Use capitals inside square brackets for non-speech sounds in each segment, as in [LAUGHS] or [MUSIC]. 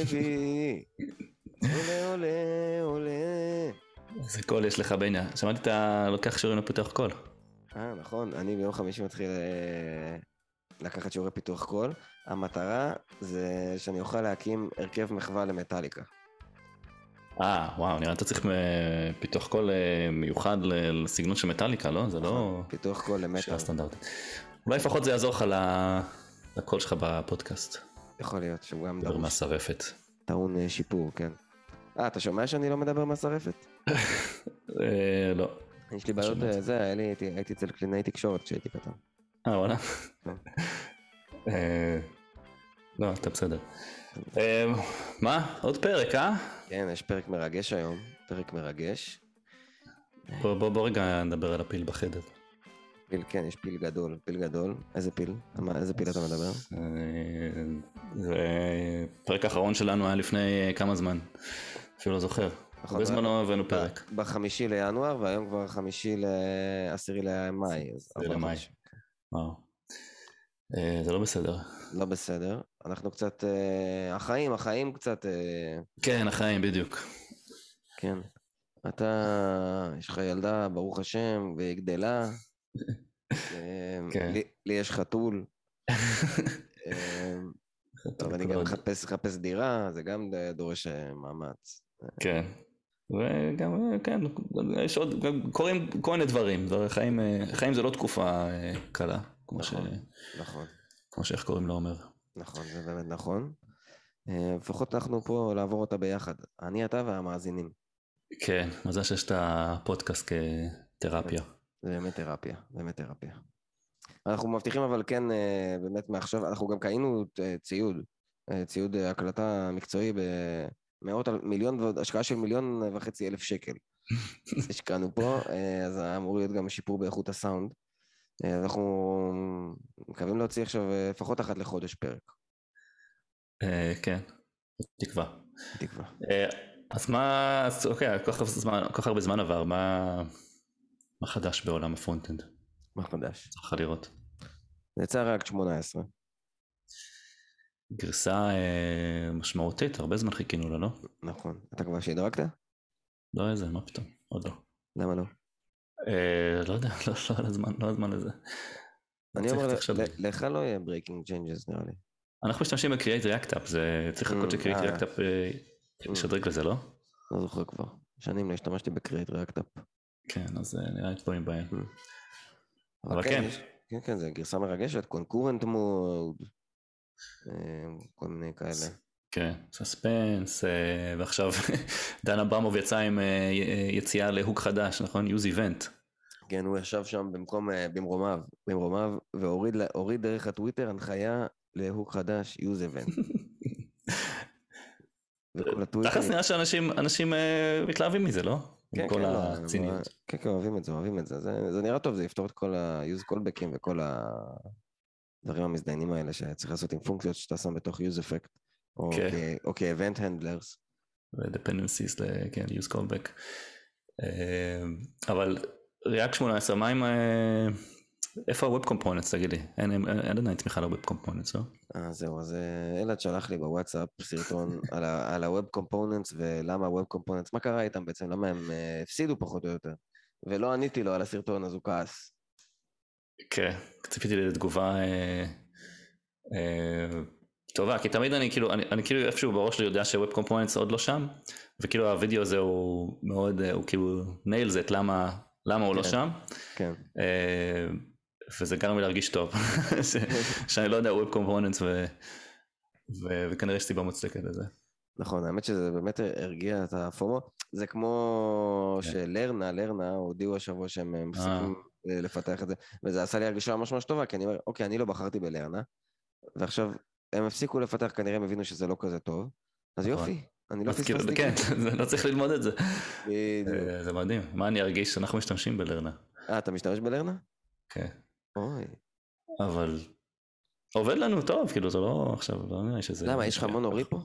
לוי, עולה עולה עולה. איזה קול יש לך בניה. שמעתי אתה לוקח שיעורים לפתוח קול. אה, נכון, אני ביום חמישי מתחיל אה, לקחת שיעורי פיתוח קול. המטרה זה שאני אוכל להקים הרכב מחווה למטאליקה. אה, וואו, נראה אתה צריך אה, פיתוח קול אה, מיוחד לסגנון של מטאליקה, לא? זה לא פיתוח קול למטאל. שירה סטנדרטית. אולי לפחות זה יעזור לך לקול שלך בפודקאסט. יכול להיות שהוא גם דבר. מהשרפת. טעון אה, שיפור, כן. אה, אתה שומע שאני לא מדבר מהשרפת? [LAUGHS] אה, לא. יש לי בעיות. אה, זה, הייתי אצל קלינאי תקשורת כשהייתי קטן. אה, וואלה. כן. לא, אתה בסדר. מה? עוד פרק, אה? כן, יש פרק מרגש היום, פרק מרגש. בוא רגע נדבר על הפיל בחדר. פיל, כן, יש פיל גדול, פיל גדול. איזה פיל? איזה פיל אתה מדבר? אה, זה הפרק האחרון שלנו היה לפני אה, כמה זמן. אפילו לא זוכר. נכון, הרבה זמן לא הבאנו פרק. בחמישי לינואר, והיום כבר חמישי לעשירי למאי. עשירי למאי. וואו. אה, זה לא בסדר. לא בסדר. אנחנו קצת, החיים, החיים קצת, כן, החיים, בדיוק. כן. אתה, יש לך ילדה, ברוך השם, והיא גדלה. אה, כן. לי- יש חתול. [LAUGHS] אה, טוב, אני גם מחפש דירה, זה גם דורש אה, מאמץ. כן. וגם, אה, כן, יש עוד, קורים כל מיני דברים. דבר- חיים, אה, חיים זה לא תקופה קלה, כמו ש... נכון. נכון, כמו שאיך קוראים לו אומר. נכון, זה באמת נכון. לפחות אנחנו פה לעבור אותה ביחד. אני, אתה והמאזינים. כן, מזל שיש את הפודקאסט כתרפיה. זה באמת תרפיה, באמת תרפיה. אנחנו מבטיחים אבל כן, אה, באמת מעכשיו, אנחנו גם קנינו אה, ציוד, אה, ציוד הקלטה מקצועי במאות, מיליון, השקעה של מיליון וחצי אלף שקל. [LAUGHS] השקענו פה, אז אמור להיות גם שיפור באיכות הסאונד. אנחנו מקווים להוציא עכשיו לפחות אחת לחודש פרק, כן, תקווה. תקווה. אז מה, אוקיי, כל כך הרבה זמן עבר, מה מה חדש בעולם ה front-end? מה חדש? צריך לראות. זה יצא React 18. גרסה אה, משמעותית, הרבה זמן חיכינו לה, לא? נכון. אתה כבר שדרגת? לא איזה, מה פתאום, עוד לא. למה לא? אה, לא יודע, לא לא על הזמן, לא הזמן לזה. אני אומר, לך לא יהיה breaking changes נראה לי. אנחנו משתמשים ב-Create React App, זה צריך לחכות Mm, ש-Create אה. React App אה, ישדרג לזה, לא? לא זוכר כבר. שנים לא השתמשתי בקריאט ריאקטאפ. כן, אז אה, נראה לי דברים בהם. אבל אבל כן, כן. כן, כן, זה גרסה מרגשת, קונקורנט מוד, אה, כל מיני כאלה. כן, סספנס, אה, ועכשיו [LAUGHS] דן אברמוב יצא עם אה, יציאה להוק חדש, נכון? use event. כן, הוא ישב שם במקום, במרומיו, במרומיו, והוריד דרך הטוויטר הנחיה להוק חדש, use event. [LAUGHS] תכלס נראה שאנשים אנשים, מתלהבים מזה, לא? כן, עם כן, כל לא, הציניות. כן, כן, אוהבים את זה, אוהבים את זה. זה, זה נראה טוב, זה יפתור את כל ה-use callbackים וכל הדברים המזדיינים האלה שצריך לעשות עם פונקציות שאתה שם בתוך use effect, או כן. כ-event handlers. ו-dependencies, ל- כן, use callback. אה, אבל React 18, מה עם... איפה ה-Web Components, תגיד לי? אין- עדיין תמיכה ל-Web Components, לא? אה, זהו, אז אה, אלעד שלח לי בוואטסאפ סרטון [LAUGHS] על ה-Web Components ולמה ה-Web Components, מה קרה איתם בעצם, למה הם אה, הפסידו פחות או יותר. ולא עניתי לו על הסרטון, אז הוא כעס. כן, ציפיתי לתגובה אה, טובה, כי תמיד אני כאילו, אני, אני כאילו איפשהו בראש שלי יודע ש-Web Components עוד לא שם, וכאילו הווידאו הזה הוא מאוד, הוא כאילו nails it, למה, למה הוא לא כן. שם, כן, וזה גרם לי להרגיש טוב, [LAUGHS] ש, שאני לא יודע Web Components, ו, ו, וכנראה יש סיבה מוצדקת לזה. נכון, האמת שזה באמת הרגיע את הפומו. זה כמו כן. שלרנה, לרנה, הודיעו השבוע שהם אה, מפסיקים אה, לפתח את זה, וזה עשה לי הרגישה ממש ממש טובה, כי אני אומר, אוקיי, אני לא בחרתי בלרנה, ועכשיו הם הפסיקו לפתח, כנראה הם הבינו שזה לא כזה טוב, אז נכון. יופי, אני לא כאילו, פספסתי. כן, [LAUGHS] לא צריך ללמוד את זה. אה, זה מדהים, מה אני ארגיש שאנחנו משתמשים בלרנה. אה, אתה משתמש בלרנה? כן. אוי. אבל עובד לנו טוב, כאילו זה לא עכשיו, לא נראה שזה... למה, יש לך מונוריפו?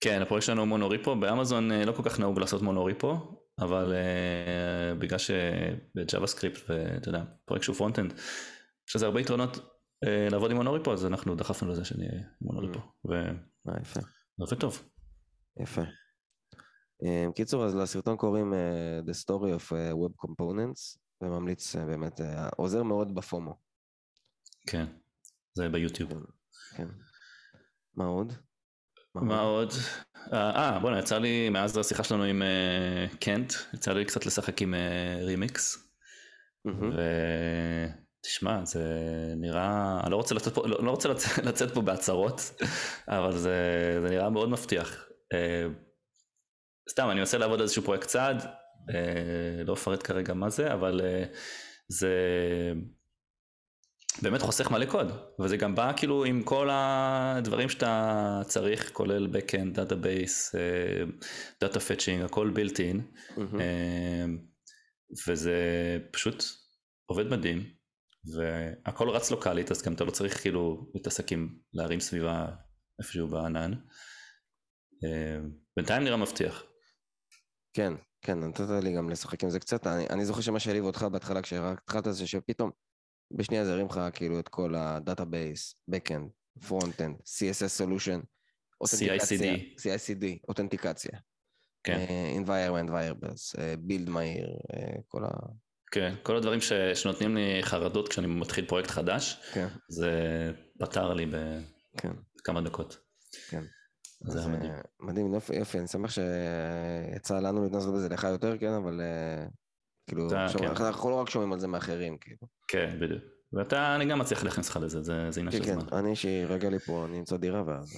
כן, הפרויקט שלנו הוא מונוריפו, באמזון אה, לא כל כך נהוג לעשות מונוריפו, אבל אה, בגלל שב JavaScript ואתה יודע, פרויקט שהוא front-end, יש לזה הרבה יתרונות אה, לעבוד עם monorepo, אז אנחנו דחפנו לזה שנהיה עם monorepo. ו... אה, יפה. עובד טוב. יפה. קיצור, אז לסרטון קוראים אה, The Story of Web Components, וממליץ אה, באמת, אה, עוזר מאוד ב FOMO. כן, זה ביוטיוב. כן. מה עוד? מה עוד? אה, בוא'נה, יצא לי, מאז השיחה שלנו עם אה, קנט, יצא לי קצת לשחק עם אה, רימיקס. ותשמע, זה נראה, אני לא רוצה לצאת פה, לא, לא רוצה לצאת, [LAUGHS] לצאת פה בהצהרות, אבל זה, זה נראה מאוד מבטיח. אה, סתם, אני מנסה לעבוד על איזשהו פרויקט צעד, אה, לא אפרט כרגע מה זה, אבל אה, זה באמת חוסך מלא קוד, וזה גם בא כאילו עם כל הדברים שאתה צריך, כולל backend, database, אה, data fetching, הכל built in. אה, וזה פשוט עובד מדהים, והכל רץ לוקאלית, אז גם אתה לא צריך כאילו להתעסק עם להרים סביבה איפשהו בענן. אה, בינתיים נראה מבטיח. כן, כן, נתת לי גם לשחק עם זה קצת. אני, אני זוכר שמה שהעליב אותך בהתחלה כשרק התחלת זה שפתאום בשנייה זה הרים לך כאילו את כל ה database, Backend, Frontend, CSS Solution, אותנטיקציה, CICD, אותנטיקציה, כן, אה, environment variables, אה, build מהיר, אה, כל ה... כן, כל הדברים ש, שנותנים לי חרדות כשאני מתחיל פרויקט חדש, כן, זה פתר לי כן, בכמה דקות. כן. זה היה מדהים. אה, מדהים, יופי, יופי, אני שמח שיצא לנו להתנסות בזה, לך יותר, כן, אבל אה, כאילו, כן. אנחנו לא רק שומעים על זה מאחרים, כאילו. כן, בדיוק. ואתה, אני גם מצליח להכניס לך לזה, זה, עניין כן, של כן, זמן. אני שירגע לי פה, אני אמצא דירה ואז...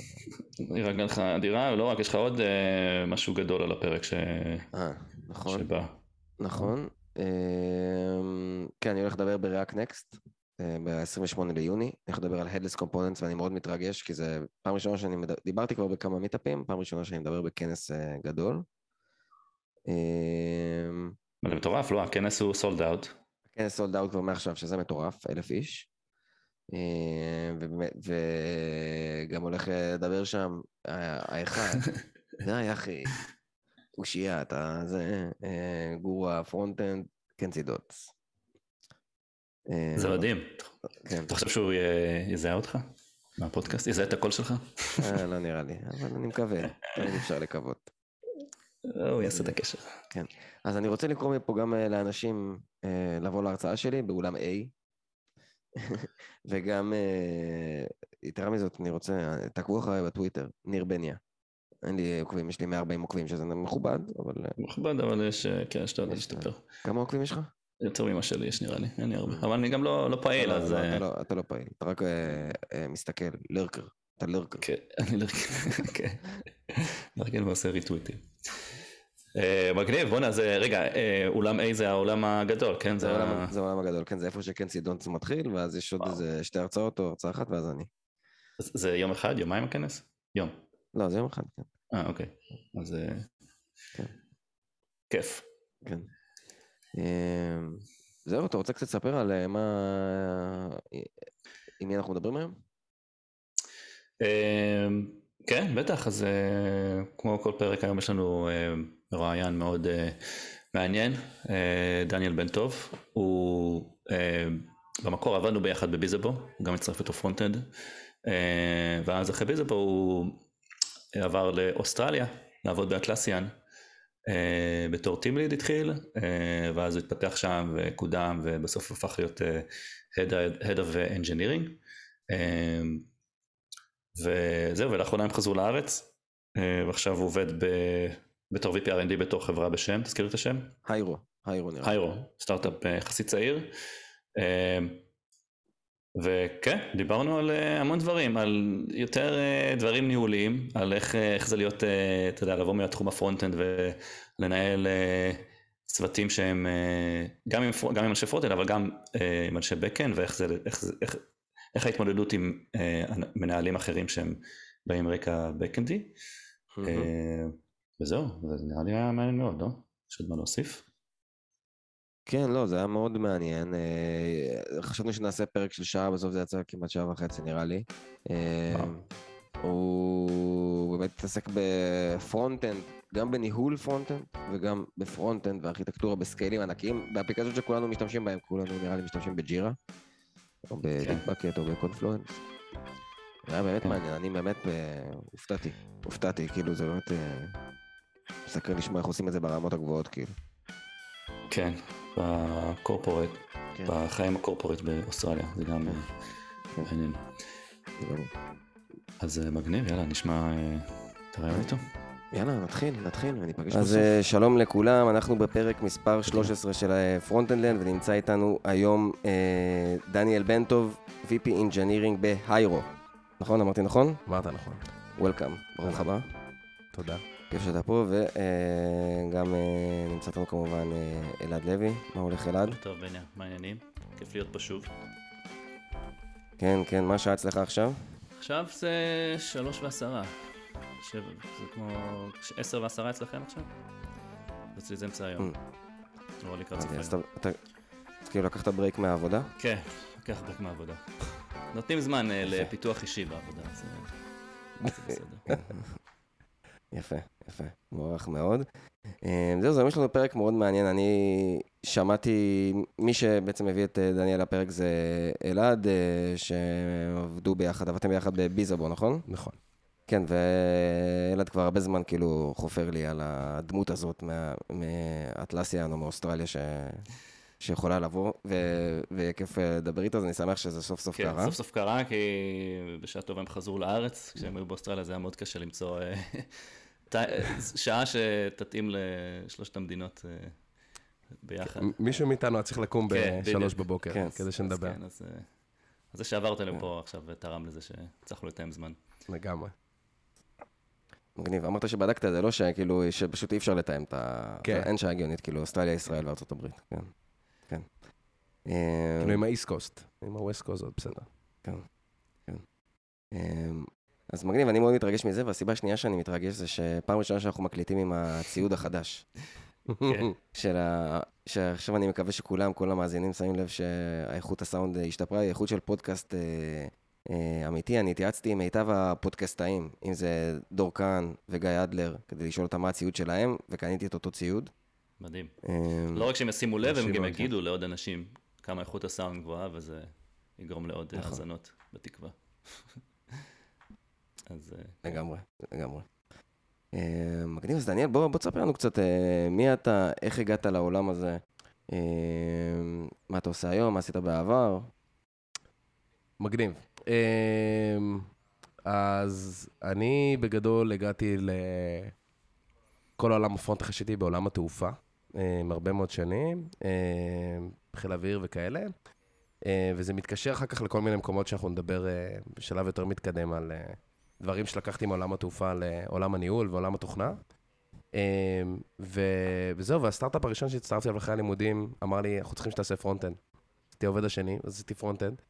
רגע לך דירה, לא רק, יש לך עוד אה, משהו גדול על הפרק ש... אה, נכון. שבא. נכון. אמ, כן, אני הולך לדבר ב-React Next ב-28 ליוני. אני הולך לדבר על Headless Components ואני מאוד מתרגש, כי זה פעם ראשונה שאני מדבר, דיברתי כבר בכמה מיטאפים, פעם ראשונה שאני מדבר בכנס אה, גדול. אמ, זה מטורף, לא? הכנס הוא sold out. הכנס sold out כבר מעכשיו, שזה מטורף, אלף איש. אמ, וגם הולך לדבר שם אה, האחד, די אחי, אושייה, אתה זה, אה, גורו ה front-end, Kent C. Dodds. אה, זה מדהים. כן, אתה חושב שהוא יזהה אותך? מהפודקאסט? יזהה את הקול שלך? אה, לא נראה לי, אבל אני מקווה, תמיד אפשר לקוות. הוא יעשה את הקשר. אז אני רוצה לקרוא מפה גם אה, לאנשים אה, לבוא להרצאה שלי באולם A, [LAUGHS] וגם, אה, יתרה מזאת, אני רוצה, תעקבו אחריי בטוויטר, ניר בניה. אין לי עוקבים, יש לי 140 עוקבים, שזה מכובד, אבל אה, מכובד, אבל יש, אה, כן, שאתה יודע יש, להשתפר. כמה עוקבים יש לך? יותר ממה שלי יש נראה לי, אין לי הרבה. אבל אני גם לא לא פעיל, לא- אז... לא, אה, אתה לא- אתה לא פעיל, אתה רק אה, אה, מסתכל, לרקר, אתה לרקר. כן, [LAUGHS] אני לא... כן. מארגן ועושה ריטוויטים. מגניב, בואנה, זה, רגע, אולם A זה העולם הגדול, כן? זה העולם- הגדול, כן, זה איפה שכן סידונס מתחיל, ואז יש עוד. איזה שתי הרצאות או הרצאה אחת, ואז אני. זה יום אחד, יומיים הכנס? יום. לא, זה יום אחד, כן. אה, אוקיי. אז... כן. כיף. כן. אמ, זהו, אתה רוצה קצת לספר על אה, מה... אה, עם מי אנחנו מדברים היום? אה, כן, בטח, אז אה, כמו כל פרק היום יש לנו מרואיין מאוד מעניין, דניאל בן טוב, הוא במקור עבדנו ביחד ב Bizzabo, הוא גם הצטרף לתוך front-end, אה, ואז אחרי Bizzabo הוא עבר לאוסטרליה לעבוד באטלסיאן, בתור טים ליד התחיל, אה, ואז הוא התפתח שם וקודם ובסוף הפך להיות אה, Head, of Engineering. אה, וזהו, ולאחרונה הם חזרו לארץ, אה, ועכשיו הוא עובד ב... בתור VP R&D בתור חברה בשם, תזכיר לי את השם? היירו, היירו נראה. היירו, סטארט-אפ אה, יחסית צעיר. וכן, דיברנו על אה, המון דברים, על יותר אה, דברים ניהוליים, על איך, אה, איך זה להיות, אתה יודע, לבוא מהתחום ה front-end ולנהל צוותים שהם גם עם, גם עם אנשי front-end, אבל גם עם אנשי back-end, ואיך זה, איך, איך, איך ההתמודדות עם מנהלים אחרים שהם באים רקע בק-אנדי. וזהו, זה נראה לי היה מעניין מאוד, לא? יש עוד מה להוסיף? כן, לא, זה היה מאוד מעניין. אה, חשבנו שנעשה פרק של שעה, בסוף זה יצא כמעט שעה וחצי נראה לי. אה. הוא באמת התעסק ב front-end, גם בניהול front-end וגם ב front-end וארכיטקטורה בסקיילים ענקיים, באפליקציות שכולנו משתמשים בהן, כולנו נראה לי משתמשים ב Jira, או ב Bitbucket או ב Confluence. זה היה באמת כן. מעניין, אני באמת אה, הופתעתי, הופתעתי, כאילו זה באמת מסקרן לשמוע איך עושים את זה ברמות הגבוהות, כאילו. כן, ב corporate, כן. בחיים ה corporate באוסטרליה, זה גם אה, כן. מעניין. אז אה, מגניב, יאללה, נשמע אה, את הריאיון איתו. יאללה, נתחיל, נתחיל וניפגש בסוף. אז אה, שלום לכולם, אנחנו בפרק מספר 13 של Frontendland, ונמצא איתנו היום אה, דניאל בן טוב, VP Engineering בהיירו. נכון? אמרתי נכון? אמרת נכון. Welcome, ברוך הבא. תודה. כיף שאתה פה, וגם נמצא איתנו כמובן אה, אלעד לוי. מה הולך אלעד? טוב, בניה, מה העניינים? כיף להיות פה שוב. כן, כן, מה שעה אצלך עכשיו? עכשיו זה שלוש ועשרה. שבע, זה כמו עשר ועשרה אצלכם עכשיו? אצלי זה אמצע היום. או לקראת סוף אוקיי, אז היום. כאילו לקחת ברייק מהעבודה? כן, לוקח ברק מהעבודה. [LAUGHS] נותנים זמן אה. לפיתוח אישי בעבודה, אה, זה בסדר. [LAUGHS] יפה, יפה, מוערך מאוד. אה, זהו, זהו, יש לנו פרק מאוד מעניין. אני שמעתי, מי שבעצם הביא את אה, דניאל לפרק זה אלעד, אה, שעבדו ביחד, עבדתם ביחד בביזאבו, נכון? נכון. כן, ואלעד כבר הרבה זמן כאילו חופר לי על הדמות הזאת מה- מאטלסיאן או מאוסטרליה ש... שיכולה לבוא, ו... ויהיה כיף אה, לדבר איתו, אז אני שמח שזה סוף סוף כן, קרה. סוף סוף קרה, כי בשעה טובה הם חזרו לארץ, כשהם היו באוסטרליה זה היה מאוד קשה למצוא אה, שעה שתתאים לשלושת המדינות אה, ביחד. מישהו מאיתנו היה צריך לקום כן, בשלוש. בבוקר, כן. כדי שנדבר. אז כן, אז, אה, אז זה שעברת לפה עכשיו תרם לזה שהצלחנו לתאם זמן. לגמרי. מגניב, אמרת שבדקת את זה, לא שכאילו, שפשוט אי אפשר לתאם את ה... כן. אין שעה הגיונית, כאילו, אוסטרליה, ישראל וארצות הברית, כן. כן. אה, כאילו עם האיסט קוסט, עם הווסט קוסט בסדר. אמ, אז מגניב, אני מאוד מתרגש מזה, והסיבה השנייה שאני מתרגש זה שפעם ראשונה שאנחנו מקליטים עם הציוד החדש. כן. של ה... שעכשיו אני מקווה שכולם, כל המאזינים שמים לב שהאיכות הסאונד השתפרה, היא איכות של פודקאסט אה, אה, אמיתי. אני התייעצתי עם מיטב הפודקאסטאים, אם זה דור כהן וגיא אדלר, כדי לשאול אותם מה הציוד שלהם, וקניתי את אותו ציוד. מדהים. אמ, לא רק שהם ישימו לב, הם גם מאוד, יגידו לעוד אנשים כמה איכות הסאונד גבוהה, וזה יגרום לעוד אה, נכון. האזנות, בתקווה. אז אה, לגמרי, לגמרי. אה, מגניב, אז דניאל, בוא, בוא תספר לנו קצת אה, מי אתה, איך הגעת לעולם הזה, מה אתה עושה היום, מה עשית בעבר. מגניב. אז אני בגדול הגעתי לכל העולם ה front עשיתי בעולם התעופה, אמ, הרבה מאוד שנים, חיל אוויר וכאלה, וזה מתקשר אחר כך לכל מיני מקומות שאנחנו נדבר בשלב יותר מתקדם על דברים שלקחתי מעולם התעופה לעולם הניהול ועולם התוכנה. אמ, ו- וזהו, והסטארט-אפ הראשון שהצטרפתי אליו אחרי הלימודים אמר לי, אנחנו צריכים שתעשה front-end. הייתי העובד השני, אז עשיתי front-end.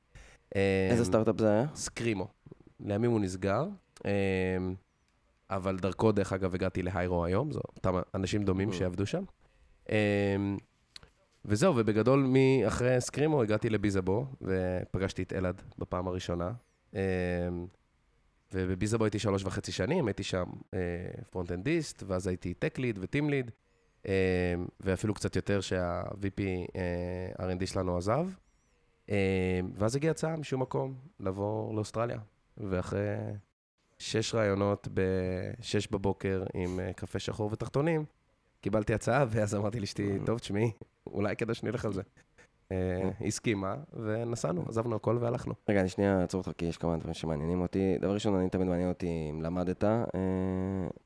איזה סטארט-אפ זה היה? Screemo. לימים הוא נסגר, אמ, אבל דרכו, דרך אגב, הגעתי להיירו היום, זו אותם אנשים דומים Mm. שעבדו שם. אמ, וזהו, ובגדול, אחרי Screemo הגעתי ל Bizzabo, ופגשתי את אלעד בפעם הראשונה. וב Bizzabo הייתי שלוש וחצי שנים, הייתי שם פרונט-אנדיסט, ואז הייתי tech lead ו team lead, ואפילו קצת יותר שה-VP אה, R&D שלנו עזב. אה, ואז הגיעה הצעה משום מקום לעבור לאוסטרליה. ואחרי שש ראיונות בשש בבוקר עם אה, קפה שחור ותחתונים, קיבלתי הצעה, ואז אמרתי לאשתי, טוב, תשמעי, אולי כדאי שנלך על זה. אה, היא הסכימה, ונסענו, עזבנו הכל והלכנו. רגע, אני שנייה אעצור אותך, כי יש כמה דברים שמעניינים אותי. דבר ראשון, אני תמיד מעניין אותי אם למדת אה,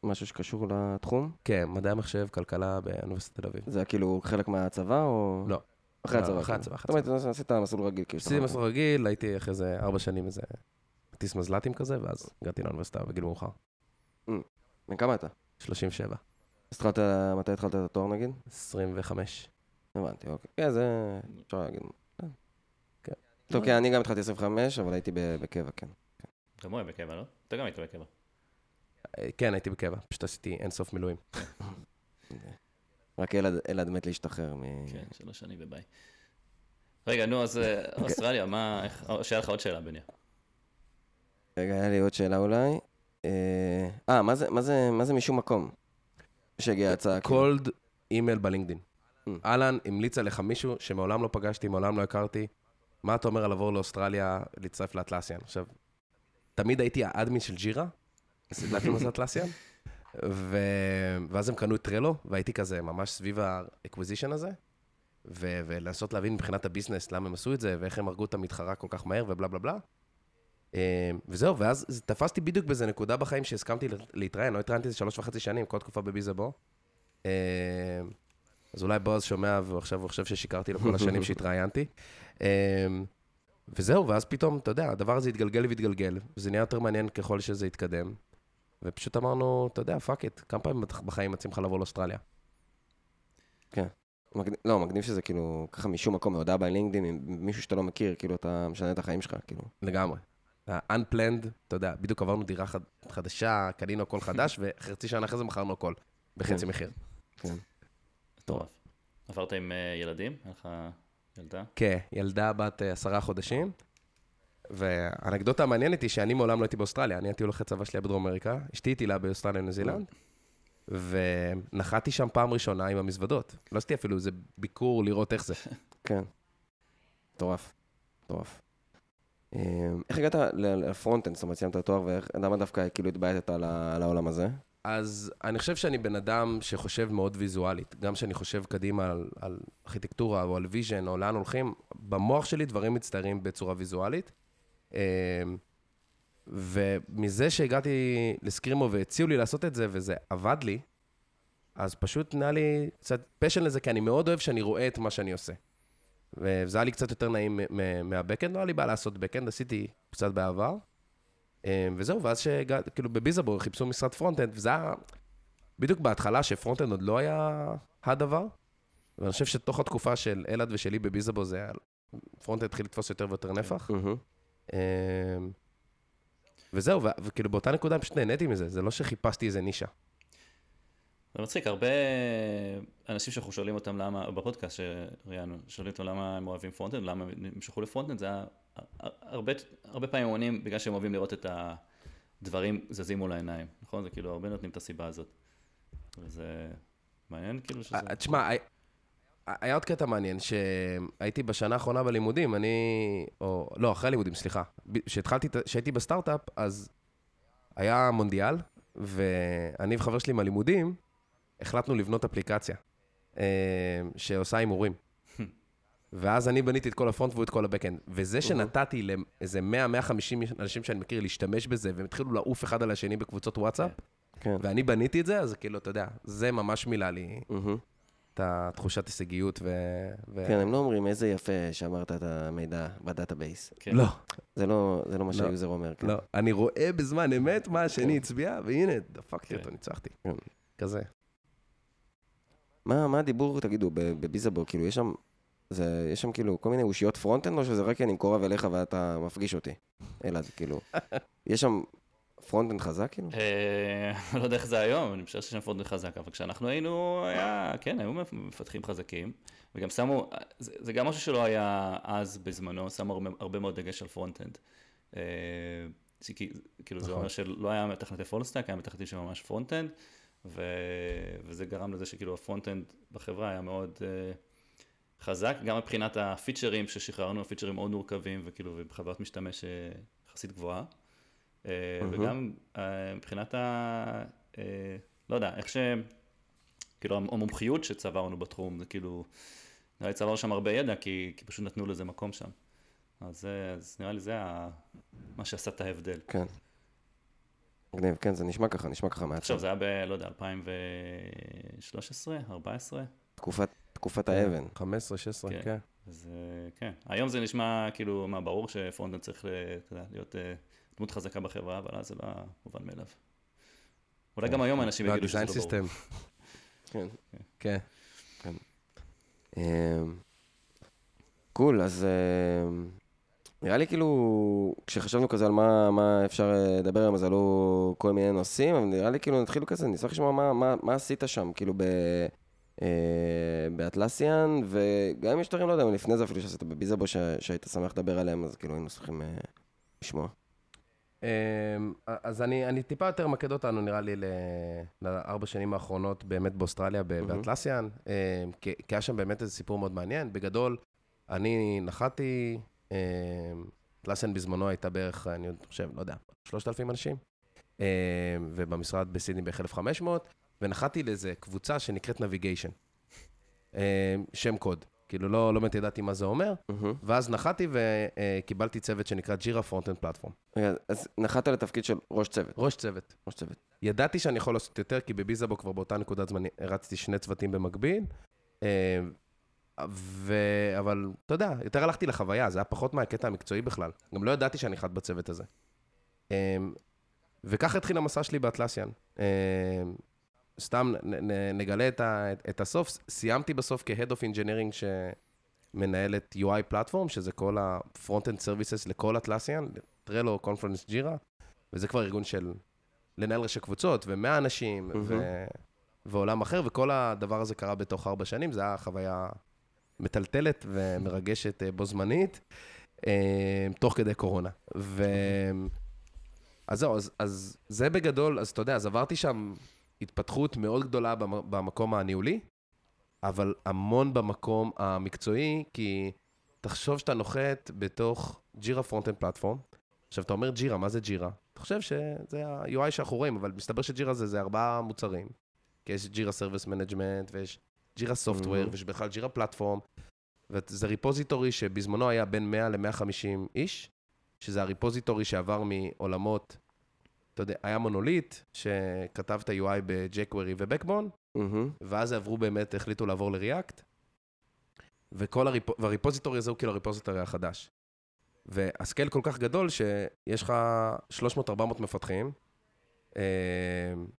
משהו שקשור לתחום. כן, מדעי המחשב, כלכלה באוניברסיטת תל אביב. זה היה כאילו חלק מהצבא, או... לא. אחרי לא, הצבא. אחרי כאילו. הצבא, זאת אומרת, עשית מסלול רגיל, כאילו. עשיתי מסלול רגיל, הייתי אחרי זה ארבע שנים איזה טיס מזל"טים כזה, ואז הגעתי לאוניברסיטה בגיל מאוחר. בן כמה אתה? 37, אז התחלת, מתי התחלת את התואר נגיד? 25. הבנתי, אוקיי. כן, זה... אפשר להגיד. כן. טוב, כן, אני גם התחלתי 25, אבל הייתי בקבע, כן. גם הוא היה בקבע, לא? אתה גם היית בקבע. אה, כן, הייתי בקבע, פשוט עשיתי אינסוף מילואים. רק אלעד מת להשתחרר מ... כן, שלוש שנים וביי. רגע, נו, אז אה, אוסטרליה, מה, או, שהיה לך עוד שאלה, בניה. רגע, היה לי עוד שאלה אולי. אה, אה, מה זה- משום מקום? שהגיעה הצעה. קולד אימייל בלינקדין. Mm. אהלן, המליץ עליך מישהו שמעולם לא פגשתי, מעולם לא הכרתי. מה אתה אומר על לעבור לאוסטרליה, להצטרף לאטלסיאן? עכשיו, תמיד הייתי האדמין של ג'ירה, סידלתי עם Atlassian, ו... ואז הם קנו את Trello, והייתי כזה ממש סביב ה acquisition הזה, ו... ולנסות להבין מבחינת ה business למה הם עשו את זה, ואיך הם הרגו את המתחרה כל כך מהר, ובלה בלה בלה. אה, וזהו, ואז תפסתי בדיוק באיזה נקודה בחיים שהסכמתי לה- להתראיין, לא התראיינתי איזה שלוש וחצי שנים, כל תקופה ב Bizzabo. אה, אז אולי בועז שומע, ועכשיו הוא חושב ששיקרתי לו כל השנים שהתראיינתי. אה, וזהו, ואז פתאום, אתה יודע, הדבר הזה התגלגל והתגלגל, וזה נהיה יותר מעניין ככל שזה התקדם. ופשוט אמרנו, אתה יודע, fuck it, כמה פעמים בחיים מציעים לך לבוא לאוסטרליה? מגניב, לא, מגניב שזה כאילו, ככה משום מקום, מהודעה ב LinkedIn, עם מישהו שאתה לא מכיר, כאילו, אתה משנה את החיים שלך, כאילו. לגמרי. ה-unplanned, אתה יודע, בדיוק עברנו דירה חד, חדשה, קנינו הכל חדש, [LAUGHS] וחצי שנה אחרי זה מכרנו הכל, בחצי כן. מחיר. כן. מטורף. עברת עם אה, ילדים? היה לך ילדה? כן, ילדה בת אה, עשרה חודשים, והאנקדוטה המעניינת היא שאני מעולם לא הייתי באוסטרליה, אני הייתי הולך לצבא שלי בדרום אמריקה, אשתי טיילה באוסטרליה וניו זילנד, ונחתי שם פעם ראשונה עם המזוודות. לא עשיתי אפילו איזה ביקור לראות איך זה. [LAUGHS] כן. מטורף. מטורף. אה, איך הגעת ל- ל front-end, זאת אומרת, סיימת תואר, ולמה דווקא כאילו התבייתת על העולם הזה? אז אני חושב שאני בן אדם שחושב מאוד ויזואלית. גם כשאני חושב קדימה על, על ארכיטקטורה או על vision או לאן הולכים, במוח שלי דברים מצטיירים בצורה ויזואלית. אמ, ומזה שהגעתי ל Screemo והציעו לי לעשות את זה וזה עבד לי, אז פשוט נהיה לי קצת passion לזה, כי אני מאוד אוהב שאני רואה את מה שאני עושה. וזה היה לי קצת יותר נעים מה backend, לא היה לי בעיה לעשות backend, עשיתי קצת בעבר. אמ, וזהו, ואז שהגעתי, כאילו ב Bizzabo חיפשו מישהו front-end, וזה היה בדיוק בהתחלה ש front-end עוד לא היה הדבר. ואני חושב שתוך התקופה של אלעד ושלי ב Bizzabo זה היה, front-end התחיל לתפוס יותר ויותר נפח. מהמם. אמ, וזהו, וכאילו באותה נקודה פשוט נהניתי מזה, זה לא שחיפשתי איזה נישה. זה מצחיק, הרבה אנשים שאנחנו שואלים אותם למה, בפודקאסט שראיינו, שואלים אותם למה הם אוהבים frontend, למה הם נמשכו ל frontend, זה היה, הרבה, הרבה פעמים עונים בגלל שהם אוהבים לראות את הדברים זזים מול העיניים, נכון? זה כאילו, הרבה נותנים את הסיבה הזאת. וזה מעניין כאילו שזה... אה, תשמע, היה- עוד קטע מעניין, שהייתי בשנה האחרונה בלימודים, אני... או... לא, אחרי הלימודים, סליחה. כשהתחלתי, כשהייתי בסטארט-אפ, אז היה מונדיאל, ואני וחבר שלי מהלימודים, החלטנו לבנות אפליקציה אה, שעושה הימורים. ואז אני בניתי את כל ה front והוא את כל ה backend. וזה שנתתי לאיזה 100-150 אנשים שאני מכיר להשתמש בזה, והם התחילו לעוף אחד על השני בקבוצות וואטסאפ, כן. ואני בניתי את זה, אז כאילו, אתה יודע, זה ממש מילא לי. את התחושת הישגיות ו... ו... כן, הם לא אומרים איזה יפה שאמרת את המידע ב database. כן. לא, זה לא זה לא מה לא. שה user אומר. כן. לא. אני רואה בזמן אמת מה השני הצביע, והנה, דפקתי כן. אותו, ניצחתי. כן. כזה. מה מה הדיבור, תגידו, ב Bizzabo, כאילו, יש שם... זה, יש שם כאילו כל מיני אושיות front-end, או שזה רק כי אני מקורב אליך ואתה מפגיש אותי? אלעד, כאילו. [LAUGHS] יש שם front-end חזק, כאילו? אה, [LAUGHS] לא יודע איך זה היום, אני חושב שיש שם front-end חזק, אבל כשאנחנו היינו, היה, כן, היו מפתחים חזקים, וגם שמו, זה, זה גם משהו שלא היה אז בזמנו, שמו הרבה, הרבה מאוד דגש על front-end. אה, כאילו זה נכון. אומר שלא היה מתכנתי full stack, היה מתכנתים של ממש front-end, ו, וזה גרם לזה שכאילו הפרונט-אנד בחברה היה מאוד אה, חזק, גם מבחינת הפיצ'רים ששחררנו, הפיצ'רים מאוד מורכבים, וכאילו, ובחוויות משתמש אה, יחסית גבוהה. אה, מהמם. וגם אה, מבחינת ה... אה, לא יודע, איך ש... כאילו המומחיות שצברנו בתחום, זה כאילו, נראה לי צברנו שם הרבה ידע, כי, כי פשוט נתנו לזה מקום שם. אז, אז נראה לי זה ה... מה שעשה את ההבדל. כן. מגניב, כן, זה נשמע ככה, נשמע ככה מהצד. עכשיו, זה היה ב... לא יודע, 2013, 14? תקופת- תקופת האבן. 15, 16, כן. כן. אז אה, כן. היום זה נשמע כאילו, מה, ברור שפרונטנד צריך להיות אה, דמות חזקה בחברה, אבל אז זה לא מובן מאליו. אולי גם היום אנשים יגידו שזה לא ברור. סיסטם, [LAUGHS] כן. כן. אמ, קול, אז אמ, נראה לי כאילו, כשחשבנו כזה על מה, מה אפשר אה, לדבר היום, אז עלו כל מיני נושאים, אבל נראה לי כאילו נתחיל כזה, נשמח לשמוע מה, מה, מה עשית שם, כאילו ב... אה, באטלסיאן, וגם אם יש דברים, לא יודע, לפני זה אפילו שעשית בביזאבו, ש- שהיית שמח לדבר עליהם, אז כאילו היינו שמחים אה, לשמוע. אמ, אז אני, אני טיפה יותר מקד אותנו, נראה לי, ל- לארבע שנים האחרונות באמת באוסטרליה. באטלסיאן, אמ, כי כי היה שם באמת איזה סיפור מאוד מעניין. בגדול, אני נחתי, אמ, Atlassian בזמנו הייתה בערך, אני חושב, לא יודע, 3,000 אנשים, אה, ובמשרד בסידני בערך 1,500, ונחתי לאיזה קבוצה שנקראת navigation. שם קוד. כאילו, לא, לא באמת ידעתי מה זה אומר. ואז נחתי וקיבלתי צוות שנקרא Jira front-end platform. אז נחת לתפקיד של ראש צוות. ראש צוות. ראש צוות. ידעתי שאני יכול לעשות יותר, כי בביזאבו כבר באותה נקודת זמן הרצתי שני צוותים במקביל. ו... אבל אתה יודע, יותר הלכתי לחוויה, זה היה פחות מהקטע המקצועי בכלל. גם לא ידעתי שאני אחד בצוות הזה. אה, וככה התחיל המסע שלי באטלסיאן. אה, סתם נ- נ- נגלה את, ה... את הסוף, סיימתי בסוף כ-Head of Engineering שמנהל את UI פלטפורם, שזה כל ה-Front-End Services לכל אטלסיאן, טרלו, קונפרנס ג'ירה, וזה כבר ארגון של לנהל ראשי קבוצות, ומאה אנשים, ו... ועולם אחר, וכל הדבר הזה קרה בתוך ארבע שנים, זו הייתה חוויה מטלטלת ומרגשת אה, בו זמנית, אה, תוך כדי קורונה. ו... אז זהו, אז, אז זה בגדול, אז אתה יודע, אז עברתי שם התפתחות מאוד גדולה במ- במקום הניהולי, אבל המון במקום המקצועי, כי תחשוב שאתה נוחת בתוך Jira front-end platform. עכשיו, אתה אומר Jira, מה זה Jira? אתה חושב שזה ה-UI שאנחנו רואים, אבל מסתבר ש Jira זה, זה ארבעה מוצרים. כי יש Jira Service Management, ויש Jira Software, Mhm. ויש בכלל Jira platform. וזה repository שבזמנו היה בין 100 ל-150 איש, שזה ה repository שעבר מעולמות, אתה יודע, היה מונוליט, שכתב את ה-UI ב-jQuery ו-Backbone, מהמם. ואז עברו באמת, החליטו לעבור ל-React, וכל הריפ... וה repository הזה הוא כאילו ה repository החדש. וה scale כל כך גדול שיש לך 300-400 מפתחים, אה,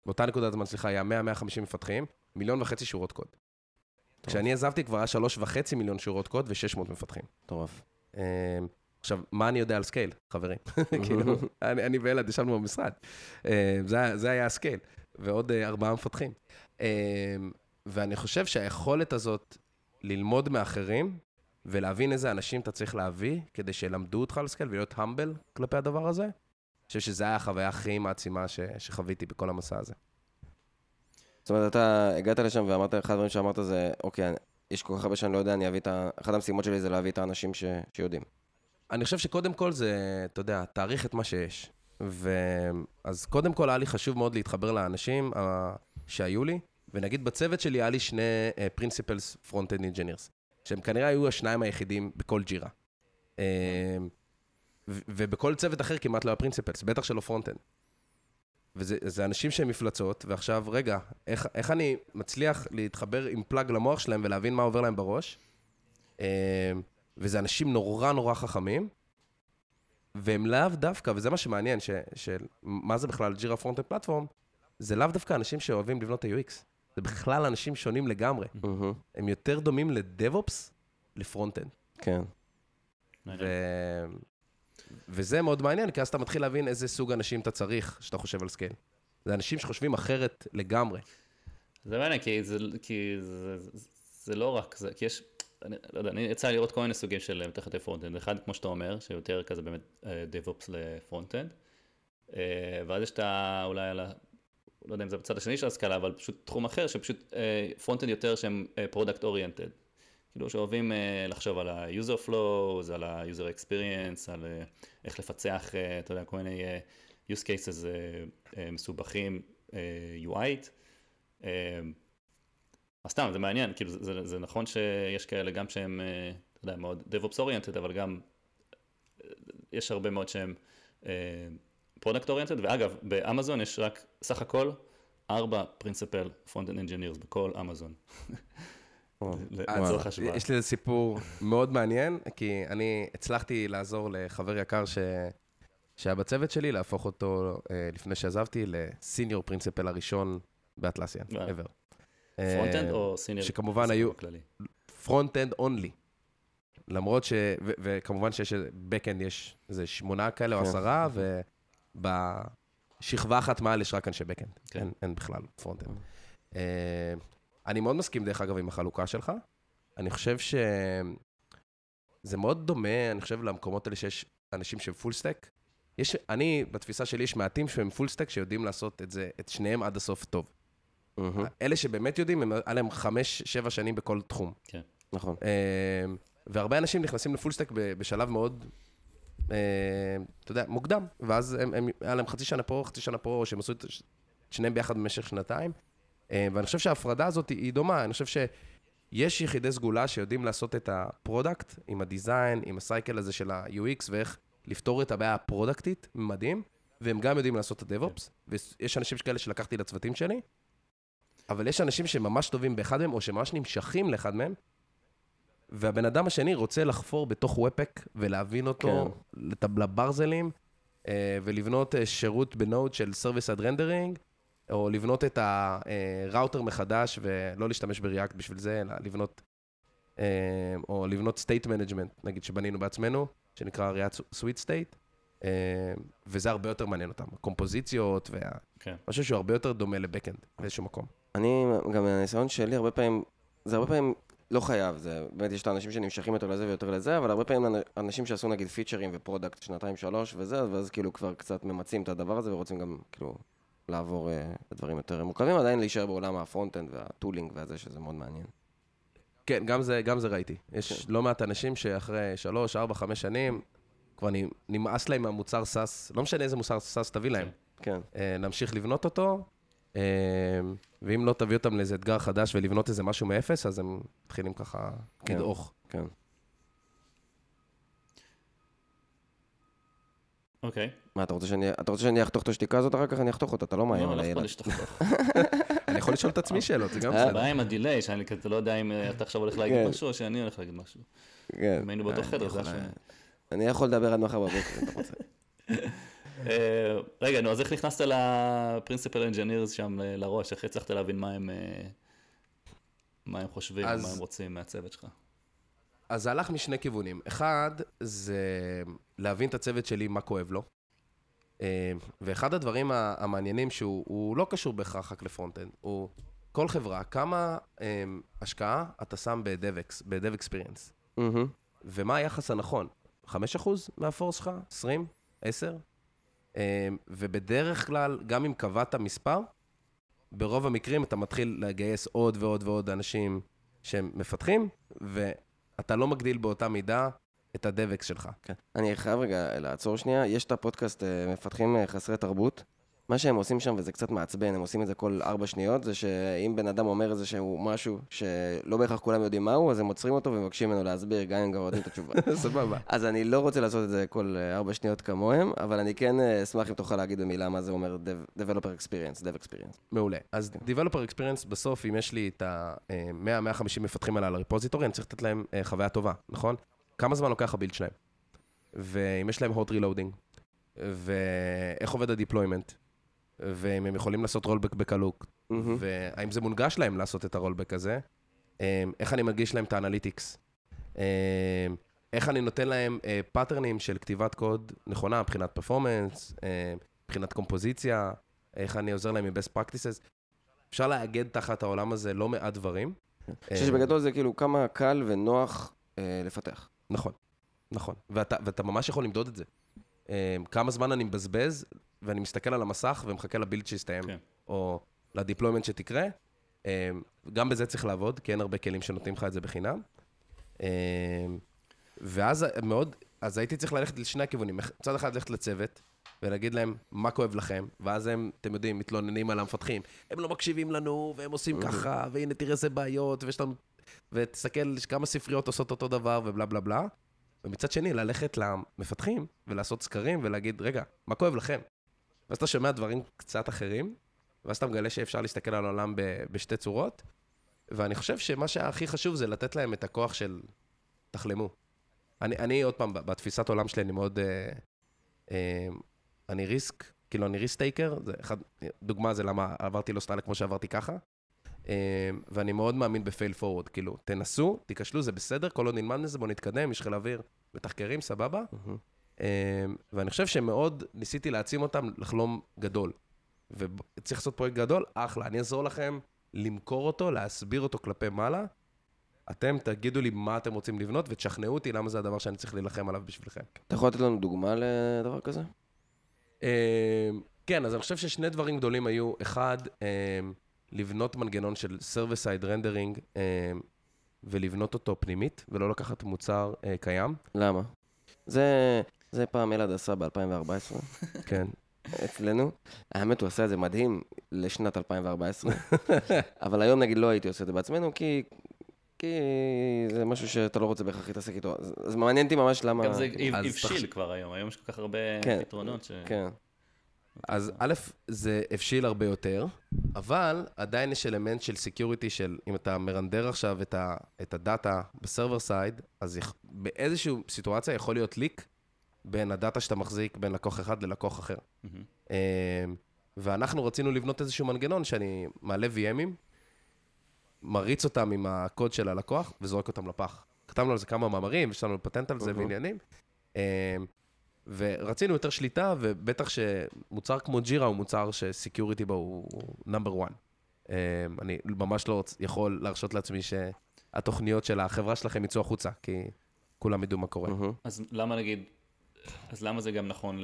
באותה נקודת זמן, סליחה, היה 100-150 מפתחים, מיליון וחצי שורות קוד. כשאני עזבתי כבר היה שלוש וחצי מיליון שורות קוד ו-600 מפתחים. מטורף. אה, עכשיו, מה אני יודע על scale, חברים? [LAUGHS] כאילו, אני, אני ואלעד ישבנו במשרד. אה, זה, זה היה ה scale, ועוד אה, ארבעה מפתחים. אה, ואני חושב שהיכולת הזאת ללמוד מאחרים, ולהבין איזה אנשים אתה צריך להביא, כדי שילמדו אותך על scale, ולהיות humble כלפי הדבר הזה, אני חושב שזו הייתה החוויה הכי מעצימה ש, שחוויתי בכל המסע הזה. זאת אומרת, אתה הגעת לשם ואמרת, אחד הדברים שאמרת זה, אוקיי, יש כל כך הרבה שאני לא יודע, אני אביא את ה... אחת המשימות שלי זה להביא את האנשים ש... שיודעים. אני חושב שקודם כל זה, אתה יודע, תעריך את מה שיש. ואז קודם כל היה לי חשוב מאוד להתחבר לאנשים uh, שהיו לי, ונגיד בצוות שלי היה לי שני Principles Front-End Engineers, שהם כנראה היו השניים היחידים בכל ג'ירה. ו- ובכל צוות אחר כמעט לא היה Principles, בטח שלא Front-End. וזה זה אנשים שהם מפלצות, ועכשיו, רגע, איך, איך אני מצליח להתחבר עם פלאג למוח שלהם ולהבין מה עובר להם בראש? Uh, וזה אנשים נורא נורא חכמים, והם לאו דווקא, וזה מה שמעניין, ש, של מה זה בכלל Jira front platform, זה לאו דווקא אנשים שאוהבים לבנות את ה-UX. זה בכלל אנשים שונים לגמרי. מהמם. הם יותר דומים ל DevOps ל front-end. כן. ו... וזה מאוד מעניין, כי אז אתה מתחיל להבין איזה סוג אנשים אתה צריך כשאתה חושב על scale. זה אנשים שחושבים אחרת לגמרי. זה מעניין, כי זה, כי זה, זה, זה לא רק זה, כי יש, אני לא יודע, אני יצא לראות כל מיני סוגים של מפתחי front-end. אחד, כמו שאתה אומר, שיותר כזה באמת אה, DevOps ל front-end, אה, ואז יש את ה... אולי על ה... לא יודע אם זה בצד השני של הסקאלה, אבל פשוט תחום אחר, שפשוט front-end יותר שהם product oriented. כאילו שאוהבים אה, לחשוב על ה-user flows, על ה-user experience, על אה, איך לפצח, אה, אתה יודע, כל מיני use cases מסובכים UI. אה, אז סתם, זה מעניין, כאילו זה, זה, זה נכון שיש כאלה גם שהם, אתה יודע, מאוד DevOps oriented, אבל גם יש הרבה מאוד שהם product oriented, ואגב, באמזון יש רק סך הכל ארבע principal front-end engineers בכל אמזון. [LAUGHS] לצורך השוואה. יש לי איזה סיפור מאוד מעניין, כי אני הצלחתי לעזור לחבר יקר ש... שהיה בצוות שלי, להפוך אותו, אה, לפני שעזבתי, ל senior principal הראשון ב Atlassian, ever. front-end אה, או senior? שכמובן היו- front-end only. למרות ש... ו- וכמובן שיש back-end, יש איזה שמונה כאלה או כן. עשרה, ובשכבה אחת מעל יש רק אנשי back-end. כן. אין, אין בכלל front-end. אני מאוד מסכים, דרך אגב, עם החלוקה שלך. אני חושב שזה מאוד דומה, אני חושב, למקומות האלה שיש אנשים שהם full stack. יש, אני, בתפיסה שלי, יש מעטים שהם full stack שיודעים לעשות את זה, את שניהם עד הסוף טוב. מהמם. אלה שבאמת יודעים, הם- היה להם חמש, שבע שנים בכל תחום. נכון. אה, והרבה אנשים נכנסים ל full stack ב- בשלב מאוד אה, אתה יודע, מוקדם. ואז הם, הם, היה להם חצי שנה פה, חצי שנה פה, או שהם עשו את שניהם ביחד במשך שנתיים. אה, ואני חושב שההפרדה הזאת היא, דומה. אני חושב שיש יחידי סגולה שיודעים לעשות את ה product, עם ה design, עם ה cycle הזה של ה-UX, ואיך לפתור את הבעיה הפרודקטית, מדהים. והם גם יודעים לעשות את ה-DevOps, ויש אנשים כאלה שלקחתי לצוותים שלי, אבל יש אנשים שממש טובים באחד מהם, או שממש נמשכים לאחד מהם, והבן אדם השני רוצה לחפור בתוך וופק ולהבין אותו כן. לברזלים, אה, ולבנות אה, שירות בנוד של Service Ad Rendering, או לבנות את הראוטר מחדש ולא להשתמש בריאקט בשביל זה, אלא לבנות, אה, או לבנות State Management, נגיד שבנינו בעצמנו, שנקרא Sweet State, אה, וזה הרבה יותר מעניין אותם, הקומפוזיציות, וה... כן. משהו שהוא הרבה יותר דומה ל back-end באיזשהו מקום. אני, גם מהניסיון שלי, הרבה פעמים, זה הרבה פעמים לא חייב, זה באמת יש את האנשים שנמשכים יותר לזה ויותר לזה, אבל הרבה פעמים אנשים שעשו נגיד פיצ'רים ו product שנתיים שלוש וזה, ואז כאילו כבר קצת ממצים את הדבר הזה ורוצים גם כאילו לעבור uh, לדברים יותר מורכבים, עדיין להישאר בעולם ה front-end וה tooling והזה, שזה מאוד מעניין. כן, גם זה, גם זה ראיתי. יש לא מעט אנשים שאחרי שלוש, ארבע, חמש שנים, כבר נמאס להם מהמוצר SaaS, לא משנה איזה מוצר SaaS תביא להם. כן. אה, נמשיך לבנות אותו, אה, ואם לא תביא אותם לאיזה אתגר חדש ולבנות איזה משהו מאפס, אז הם מתחילים ככה כן. לדעוך. כן. אוקיי. מה, אתה רוצה שאני, אתה רוצה שאני אחתוך את השתיקה הזאת אחר כך? אני אחתוך אותה, אתה לא מאיים לא, על לא הילד. [LAUGHS] אני יכול לשאול את עצמי שאלות, זה גם אה, בסדר. הבעיה עם ה delay, שאני כזה לא יודע אם אה, אתה עכשיו הולך להגיד כן. משהו, או שאני הולך להגיד משהו. כן. אם היינו באותו אני חדר, זה היה. אני יכול לדבר עד מחר בבוקר, אם אתה רוצה. [LAUGHS] אה, רגע, נו, אז איך נכנסת ל principal engineers שם ל- לראש? איך הצלחת להבין מה הם... אה, מה הם חושבים, מה הם רוצים מהצוות שלך? אז זה הלך משני כיוונים. אחד, זה להבין את הצוות שלי, מה כואב לו. אה, ואחד הדברים המעניינים שהוא הוא לא קשור בהכרח רק ל front-end, הוא כל חברה, כמה אה, השקעה אתה שם ב-DevX, ב-Dev Experience, מהמם. ומה היחס הנכון? 5% מה force שלך? 20? 10? אה, ובדרך כלל, גם אם קבעת מספר, ברוב המקרים אתה מתחיל לגייס עוד ועוד ועוד אנשים שהם מפתחים, ואתה לא מגדיל באותה מידה את הדבק שלך. כן. אני חייב רגע לעצור שנייה. יש את הפודקאסט אה, מפתחים אה, חסרי תרבות. מה שהם עושים שם, וזה קצת מעצבן, הם עושים את זה כל ארבע שניות, זה שאם בן אדם אומר איזה שהוא משהו שלא בהכרח כולם יודעים מהו, אז הם עוצרים אותו ומבקשים ממנו להסביר, גם אם כבר יודעים את התשובה. [LAUGHS] סבבה. אז אני לא רוצה לעשות את זה כל אה, ארבע שניות כמוהם, אבל אני כן אשמח אם תוכל להגיד במילה מה זה אומר Dev- Developer Experience, Dev Experience. מעולה. אז Developer Experience, בסוף, אם יש לי את ה-100-150 מפתחים האלה על הרפוזיטורי, אני צריך לתת להם חוויה טובה, נכון? כמה זמן לוקח ה build שלהם? ואם יש להם hot reloading, ואיך עובד ה-deployment, ואם הם יכולים לעשות rollback בקלות, מהמם. והאם זה מונגש להם לעשות את ה rollback הזה, אה, איך אני מגיש להם את ה analytics, אה, איך אני נותן להם פאטרנים של כתיבת קוד נכונה מבחינת performance, מבחינת קומפוזיציה, איך אני עוזר להם עם best practices. אפשר לאגד תחת העולם הזה לא מעט דברים. אני חושב שבגדול זה כאילו כמה קל ונוח אה, לפתח. נכון, נכון. ואתה, ואתה ממש יכול למדוד את זה. אה, כמה זמן אני מבזבז, ואני מסתכל על המסך ומחכה לבילד שיסתיים, כן. או לדיפלוימנט שתקרה. אה, גם בזה צריך לעבוד, כי אין הרבה כלים שנותנים לך את זה בחינם. אה, ואז מאוד, אז הייתי צריך ללכת לשני הכיוונים. מצד אחד ללכת לצוות, ולהגיד להם מה כואב לכם, ואז הם, אתם יודעים, מתלוננים על המפתחים. הם לא מקשיבים לנו, והם עושים ככה, והנה תראה איזה בעיות, ויש לנו... ותסתכל כמה ספריות עושות אותו דבר, ובלה בלה בלה. ומצד שני, ללכת למפתחים, ולעשות סקרים, ולהגיד, רגע, מה כואב לכם? ואז אתה שומע דברים קצת אחרים, ואז אתה מגלה שאפשר להסתכל על העולם ב- בשתי צורות, ואני חושב שמה שהכי חשוב זה לתת להם את הכוח של תחלמו. אני, אני עוד פעם, בתפיסת עולם שלי, אני מאוד... אה, אה, אני ריסק, כאילו אני ריסק טייקר, דוגמה זה למה עברתי לא סטיילה כמו שעברתי ככה, ואני מאוד מאמין בפייל פורוורד, כאילו, תנסו, תיכשלו, זה בסדר, כל עוד נלמד מזה, בואו נתקדם, יש חיל אוויר, מתחקרים, סבבה. אה, ואני חושב שמאוד ניסיתי להעצים אותם לחלום גדול. וצריך לעשות פרויקט גדול, אחלה, אני אעזור לכם למכור אותו, להסביר אותו כלפי מעלה. אתם תגידו לי מה אתם רוצים לבנות ותשכנעו אותי למה זה הדבר שאני צריך להילחם עליו בשבילכם. אתה יכול לתת לנו דוגמה לדבר כזה? אה, כן, אז אני חושב ששני דברים גדולים היו, אחד, לבנות מנגנון של Server-Side Rendering אה, ולבנות אותו פנימית, ולא לקחת מוצר אה, קיים. למה? זה... זה פעם אלעד עשה ב-2014, כן. אצלנו. האמת, הוא עשה את זה מדהים לשנת 2014, [LAUGHS] אבל היום נגיד לא הייתי עושה את זה בעצמנו, כי... כי זה משהו שאתה לא רוצה בהכרח להתעסק איתו. אז, מעניין אותי ממש למה... גם זה הבשיל כבר היום, היום יש כל כך הרבה כן, פתרונות ש... כן. אז א', זה הבשיל הרבה יותר, אבל עדיין יש אלמנט של security של אם אתה מרנדר עכשיו את, ה, את הדאטה ב server side, אז באיזושהי סיטואציה יכול להיות leak בין הדאטה שאתה מחזיק בין לקוח אחד ללקוח אחר. אמ, ואנחנו רצינו לבנות איזשהו מנגנון שאני מעלה VM ים, מריץ אותם עם הקוד של הלקוח וזורק אותם לפח. כתבנו על זה כמה מאמרים, יש לנו פטנט על זה אהה. ועניינים. אמ, ורצינו יותר שליטה, ובטח שמוצר כמו ג'ירה הוא מוצר שסקיוריטי בו הוא נאמבר 1. אני ממש לא רוצ- יכול להרשות לעצמי שהתוכניות של החברה שלכם יצאו החוצה, כי כולם ידעו מה קורה. מהמם. אז למה נגיד, אז למה זה גם נכון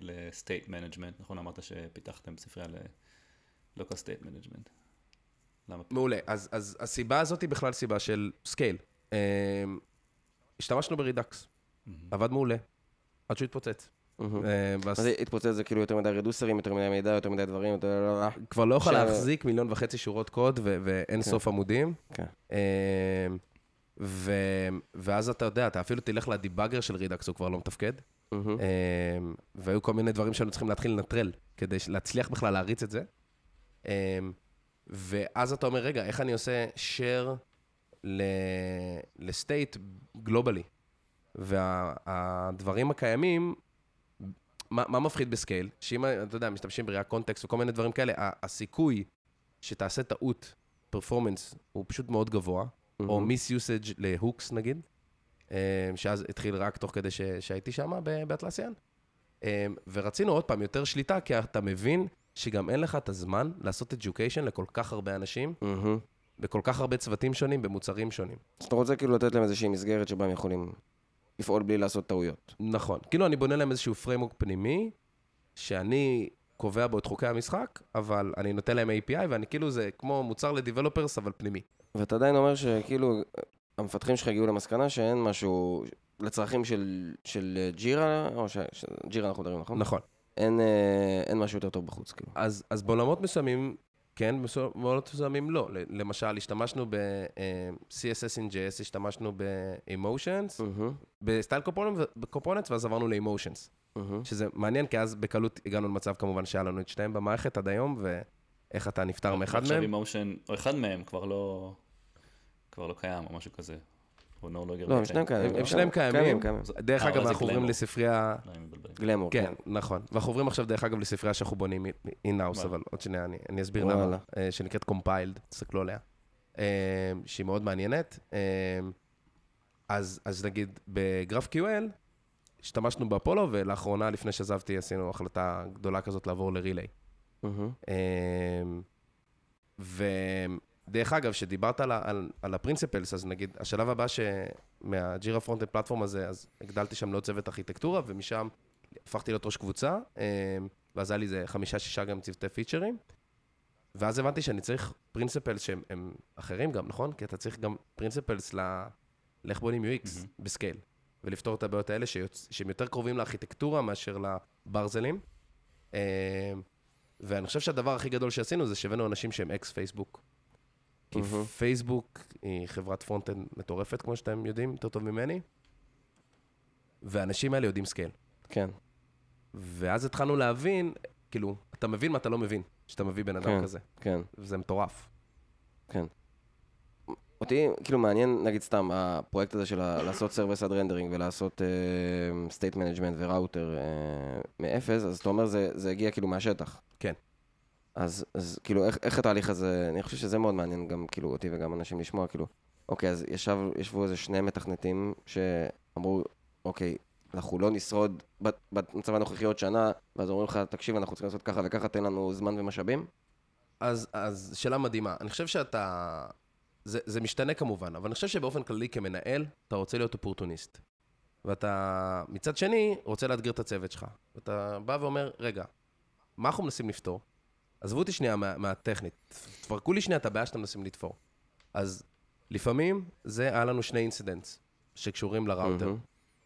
ל-state management? נכון, אמרת שפיתחתם ספרייה state management. למה? מעולה. אז, אז הסיבה הזאת היא בכלל סיבה של scale. Um, השתמשנו ב Redux. עבד מעולה, עד שהוא התפוצץ. מהמם. אה, זה התפוצץ זה כאילו יותר מדי רדוסרים, יותר מדי מידע, יותר מדי דברים, יותר... כבר לא יכול להחזיק מיליון וחצי שורות קוד ואין כן. סוף עמודים. כן. ו- ואז אתה יודע, אתה אפילו תלך ל debugger של Redux, הוא כבר לא מתפקד. אמ, והיו כל מיני דברים שהיינו צריכים להתחיל לנטרל, כדי להצליח בכלל להריץ את זה. ואז אתה אומר, רגע, איך אני עושה share לסטייט גלובלי? והדברים הקיימים, מה, מה מפחיד בסקייל? שאם, אתה יודע, משתמשים בראייה קונטקסט וכל מיני דברים כאלה, הסיכוי שתעשה טעות, פרפורמנס, הוא פשוט מאוד גבוה, או מהמם. מיס יוסאג' להוקס נגיד, אה, שאז התחיל רק תוך כדי ש, שהייתי שם באטלסיאן. אה, ורצינו עוד פעם יותר שליטה, כי אתה מבין שגם אין לך את הזמן לעשות education לכל כך הרבה אנשים, מהמם. בכל כך הרבה צוותים שונים, במוצרים שונים. אז אתה רוצה כאילו לתת להם איזושהי מסגרת שבה הם יכולים לפעול בלי לעשות טעויות. נכון. כאילו, אני בונה להם איזשהו framework פנימי, שאני קובע בו את חוקי המשחק, אבל אני נותן להם API, ואני כאילו, זה כמו מוצר לדיבלופרס, אבל פנימי. ואתה עדיין אומר שכאילו, המפתחים שלך הגיעו למסקנה שאין משהו, לצרכים של, של ג'ירה, או ש... ש- ג'ירה אנחנו מדברים, נכון? נכון. אין, אה, אין משהו יותר טוב בחוץ, כאילו. אז, אז בעולמות מסוימים, כן, בעולמות מסוימים לא. למשל, השתמשנו ב-CSS in JS, השתמשנו ב-Emotions, מהמם, ב styled components, ואז עברנו ל-Emotions. מהמם. שזה מעניין, כי אז בקלות הגענו למצב כמובן שהיה לנו את שתיהם במערכת עד היום, ואיך אתה נפטר מאחד עכשיו מהם. עם מושן, או אחד מהם כבר לא, כבר לא קיים, או משהו כזה. No longer לא, הם maintained. שניהם קיימים. הם- הם שניהם קיימים. דרך אה, אגב, אנחנו עוברים. לספרייה... לא, מתבלבל. גלמור, כן, נכון. ואנחנו עוברים עכשיו, דרך אגב, לספרייה שאנחנו בונים וואלה. אבל עוד שנייה, אני, אני אסביר. למה, אה, שנקראת Compiled, תסתכלו עליה, אה, שהיא מאוד מעניינת. אה, אז, אז נגיד, בגרף QL, השתמשנו באפולו, ולאחרונה, לפני שעזבתי, עשינו החלטה גדולה כזאת לעבור לריליי. ודרך אגב, שדיברת על, על, על ה principals, אז נגיד, השלב הבא שמהג'ירה frontend platform הזה, אז הגדלתי שם לעוד צוות ארכיטקטורה, ומשם הפכתי להיות ראש קבוצה, אמ, ואז היה לי איזה חמישה-שישה גם צוותי פיצ'רים, ואז הבנתי שאני צריך principals שהם הם אחרים גם, נכון? כי אתה צריך גם principals ל... לאיך בונים UX מהמם. ב scale, ולפתור את הבעיות האלה שיוצ... שהם יותר קרובים לארכיטקטורה מאשר לברזלים. אמ, ואני חושב שהדבר הכי גדול שעשינו זה שהבאנו אנשים שהם אקס פייסבוק. כי מהמם. פייסבוק היא חברת front-end מטורפת, כמו שאתם יודעים, יותר טוב ממני, והאנשים האלה יודעים scale. כן. ואז התחלנו להבין, כאילו, אתה מבין מה אתה לא מבין, כשאתה מביא בן אדם כן. כזה, כן. וזה מטורף. אותי כאילו מעניין, נגיד סתם, הפרויקט הזה של לעשות server side rendering ולעשות state management ו router מאפס, אז אתה אומר זה, זה הגיע כאילו מהשטח. אז, אז כאילו איך, איך התהליך הזה, אני חושב שזה מאוד מעניין גם כאילו אותי וגם אנשים לשמוע, כאילו, אוקיי, אז ישב, ישבו איזה שני מתכנתים שאמרו, אוקיי, אנחנו לא נשרוד במצב הנוכחי עוד שנה, ואז אומרים לך, תקשיב, אנחנו צריכים לעשות ככה וככה, תן לנו זמן ומשאבים. אז, אז שאלה מדהימה. אני חושב שאתה... זה, זה משתנה כמובן, אבל אני חושב שבאופן כללי כמנהל, אתה רוצה להיות אופורטוניסט. ואתה מצד שני רוצה לאתגר את הצוות שלך. ואתה בא ואומר, רגע, מה אנחנו מנסים לפתור? עזבו אותי שנייה מה, מהטכנית, תפרקו לי שנייה את הבעיה שאתם מנסים לפתור. אז לפעמים זה היה לנו שני incidents שקשורים לראוטר. מהמם.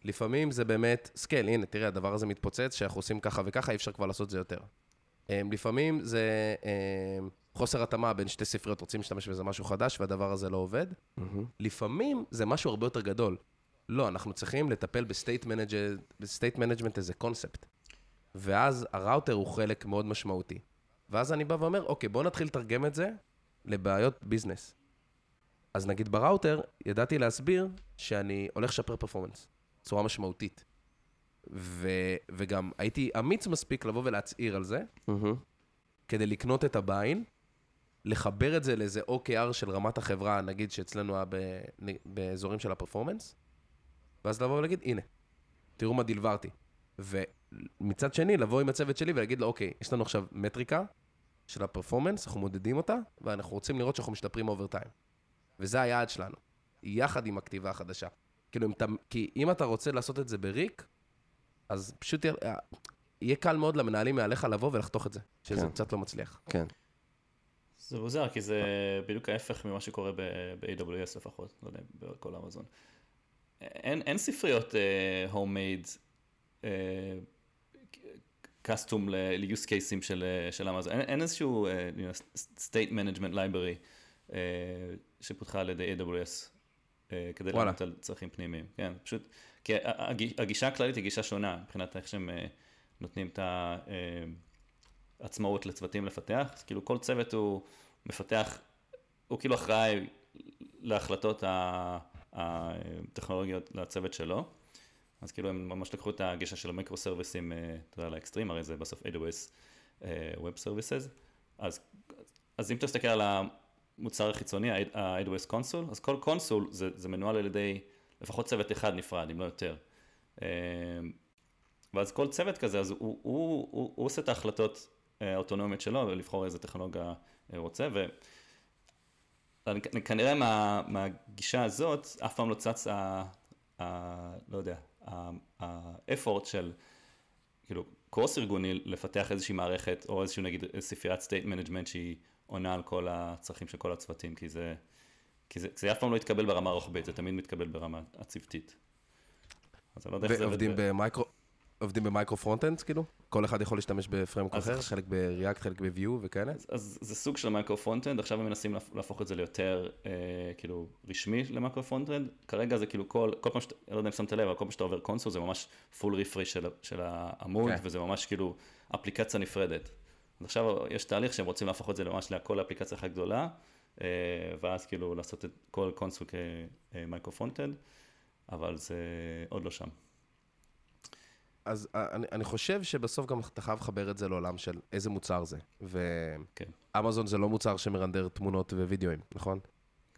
לפעמים זה באמת scale, הנה, תראה, הדבר הזה מתפוצץ, שאנחנו עושים ככה וככה, אי אפשר כבר לעשות זה יותר. אמ, לפעמים זה אמ, חוסר התאמה בין שתי ספריות, רוצים להשתמש בזה משהו חדש, והדבר הזה לא עובד. מהמם. לפעמים זה משהו הרבה יותר גדול. לא, אנחנו צריכים לטפל ב state management איזה קונספט. ואז הראוטר הוא חלק מאוד משמעותי. ואז אני בא ואומר, אוקיי, בואו נתחיל לתרגם את זה לבעיות business. אז נגיד בראוטר, ידעתי להסביר שאני הולך לשפר performance, בצורה משמעותית. ו, וגם הייתי אמיץ מספיק לבוא ולהצהיר על זה, מהמם. כדי לקנות את ה buy-in, לחבר את זה לאיזה OKR של רמת החברה, נגיד שאצלנו היה ב- באזורים של הפרפורמנס, ואז לבוא ולהגיד, הנה, תראו מה דליברתי. ומצד שני, לבוא עם הצוות שלי ולהגיד לו, אוקיי, יש לנו עכשיו מטריקה של הפרפורמנס, אנחנו מודדים אותה, ואנחנו רוצים לראות שאנחנו משתפרים over time. וזה היעד שלנו, יחד עם הכתיבה החדשה. כאילו, אם אתה, כי אם אתה רוצה לעשות את זה ב-React, אז פשוט יהיה, יהיה קל מאוד למנהלים מעליך לבוא ולחתוך את זה, שזה כן. קצת לא מצליח. כן. זה מוזר, כי זה בדיוק ההפך ממה שקורה ב-AWS לפחות, לא יודע, בכל אמזון. אין, אין ספריות הומייד, uh, קאסטום ל-use cases של, אה, של אמזון, אין, אין איזשהו uh, you know, state management library uh, שפותחה על ידי AWS uh, כדי. לענות על צרכים פנימיים, כן, פשוט, כי הג- הגישה הכללית היא גישה שונה מבחינת איך שהם uh, נותנים את ה... Uh, עצמאות לצוותים לפתח, אז כאילו כל צוות הוא מפתח, הוא כאילו אחראי להחלטות ה- הטכנולוגיות לצוות שלו, אז כאילו הם ממש לקחו את הגישה של המיקרו סרוויסים, אה, אתה יודע, לאקסטרים, הרי זה בסוף AWS אה, Web Services, אז, אז אם אתה מסתכל על המוצר החיצוני, ה-AWS console, אז כל console זה, זה מנוהל על ידי לפחות צוות אחד נפרד, אם לא יותר. אה, ואז כל צוות כזה, אז הוא, הוא, הוא, הוא, הוא עושה את ההחלטות האוטונומיות שלו, ולבחור איזה טכנולוגיה אה, רוצה, וכנראה מה, מהגישה הזאת, אף פעם לא צץ, ה, ה, לא יודע, ה effort של, כאילו, קורס ארגוני לפתח איזושהי מערכת, או איזושהי נגיד ספריית state management שהיא עונה על כל הצרכים של כל הצוותים, כי זה, כי זה, זה אף פעם לא יתקבל ברמה הרוחבית, זה תמיד מתקבל ברמה הצוותית. אז אני לא יודע איך זה עובד. ועובדים ב- במייקרו... עובדים ב micro front-end, כאילו? כל אחד יכול להשתמש בפריימוורק אחר, חלק ב-React, חלק ב-Vue וכאלה? אז, אז זה סוג של micro frontend, עכשיו הם מנסים להפ- להפוך את זה ליותר אה, כאילו רשמי ל micro frontend, כרגע זה כאילו כל, כל פעם שאתה, לא יודע אם שמת לב, אבל כל פעם שאתה עובר console זה ממש full refresh של, של העמוד, כן. וזה ממש כאילו אפליקציה נפרדת. אז עכשיו יש תהליך שהם רוצים להפוך את זה ממש לכל אפליקציה אחת גדולה, אה, ואז כאילו לעשות את כל console כ micro frontend, אבל זה עוד לא שם. אז אה, אני, אני חושב שבסוף גם אתה חייב לחבר את זה לעולם של איזה מוצר זה. כן. ואמזון זה לא מוצר שמרנדר תמונות ווידאוים, נכון?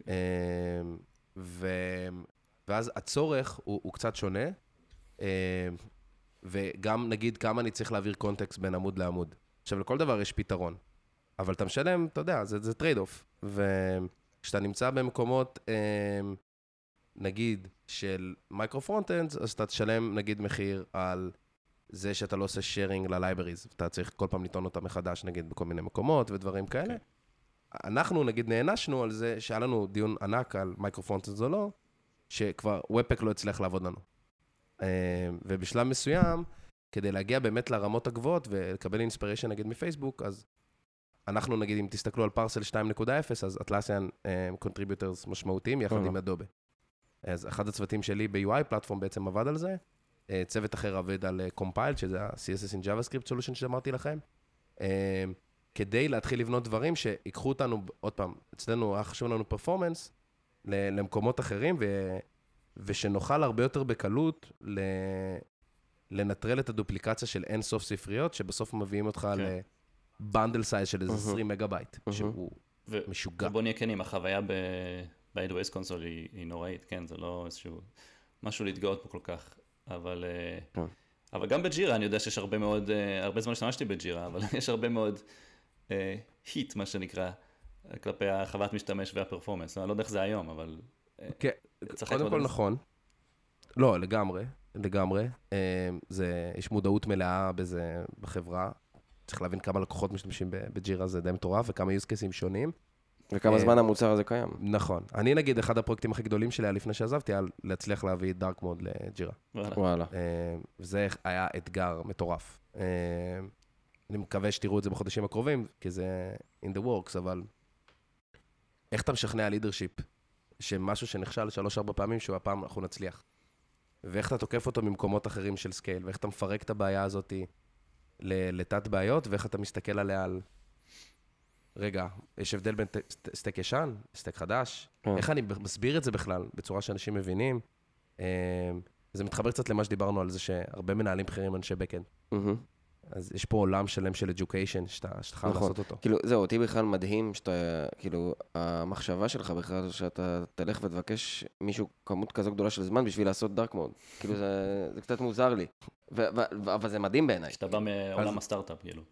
אמ, ו... ואז הצורך הוא, הוא קצת שונה, אמ, וגם נגיד כמה אני צריך להעביר context בין עמוד לעמוד. עכשיו, לכל דבר יש פתרון, אבל אתה משלם, אתה יודע, זה, זה trade-off. וכשאתה נמצא במקומות, אמ, נגיד, של micro front-end, אז אתה תשלם נגיד מחיר על זה שאתה לא עושה sharing ל libraries, אתה צריך כל פעם לטעון אותם מחדש, נגיד, בכל מיני מקומות ודברים כאלה. כן. אנחנו, נגיד, נענשנו על זה שהיה לנו דיון ענק על micro front-end או לא, שכבר Webpack לא הצליח לעבוד לנו. אה, ובשלב מסוים, כדי להגיע באמת לרמות הגבוהות ולקבל inspiration, נגיד, מפייסבוק, אז אנחנו, נגיד, אם תסתכלו על Parcel 2.0, אז אטלסיאן contributors משמעותיים יחד אהה. עם אדובה. אז אחד הצוותים שלי ב-UI platform בעצם עבד על זה. אה, צוות אחר עבד על Compiled, שזה ה-CSS in JavaScript solution שאמרתי לכם. אה, כדי להתחיל לבנות דברים שיקחו אותנו, עוד פעם, אצלנו היה חשוב לנו performance, למקומות אחרים, ו, ושנוכל הרבה יותר בקלות ל, לנטרל את הדופליקציה של אין סוף ספריות, שבסוף מביאים אותך כן. ל bundle size של איזה אהה. 20 מגה בייט, אהה. שהוא ו- משוגע. ובוא נהיה כנים, החוויה ב- ב-AWS console היא, היא נוראית, כן, זה לא איזשהו משהו להתגאות בו כל כך, אבל, אה, כן. אבל גם בג'ירה אני יודע שיש הרבה מאוד, אה, הרבה זמן השתמשתי בג'ירה, אבל [LAUGHS] יש הרבה מאוד היט, מה שנקרא, כלפי החוויית משתמש והפרפורמנס, אני לא יודע איך זה היום, אבל אה, כן, צריך קודם להתמודד כל. נכון. לא, לגמרי, לגמרי. אה, זה, יש מודעות מלאה בזה בחברה. צריך להבין כמה לקוחות משתמשים בג'ירה, זה די מטורף, וכמה use cases שונים. וכמה אה, זמן המוצר הזה קיים. נכון. אני נגיד, אחד הפרויקטים הכי גדולים שלי היה לפני שעזבתי, היה להצליח להביא דארק מוד לג'ירה. וואלה. אה, וזה היה אתגר מטורף. אה, אני מקווה שתראו את זה בחודשים הקרובים, כי זה in the works, אבל איך אתה משכנע leadership שמשהו שנכשל שלוש-ארבע פעמים, שהוא הפעם אנחנו נצליח? ואיך אתה תוקף אותו ממקומות אחרים של scale, ואיך אתה מפרק את הבעיה הזאת ל- לתתי בעיות, ואיך אתה מסתכל עליה על... רגע, יש הבדל בין סטייט ישן, סטייט חדש? כן. איך אני מסביר את זה בכלל, בצורה שאנשים מבינים? אה, זה מתחבר קצת למה שדיברנו על זה שהרבה מנהלים בכירים הם אנשי backend. אז יש פה עולם שלם של education שאתה שאתה חייב נכון. לעשות אותו. כאילו, זהו, אותי בכלל מדהים שאתה, כאילו, המחשבה שלך בכלל, שאתה תלך ותבקש מישהו כמות כזו גדולה של זמן בשביל לעשות dark mode. כאילו, זה, זה קצת מוזר לי. ו- ו- אבל זה מדהים בעיניי. כשאתה בא מעולם הסטארט-אפ, כאילו.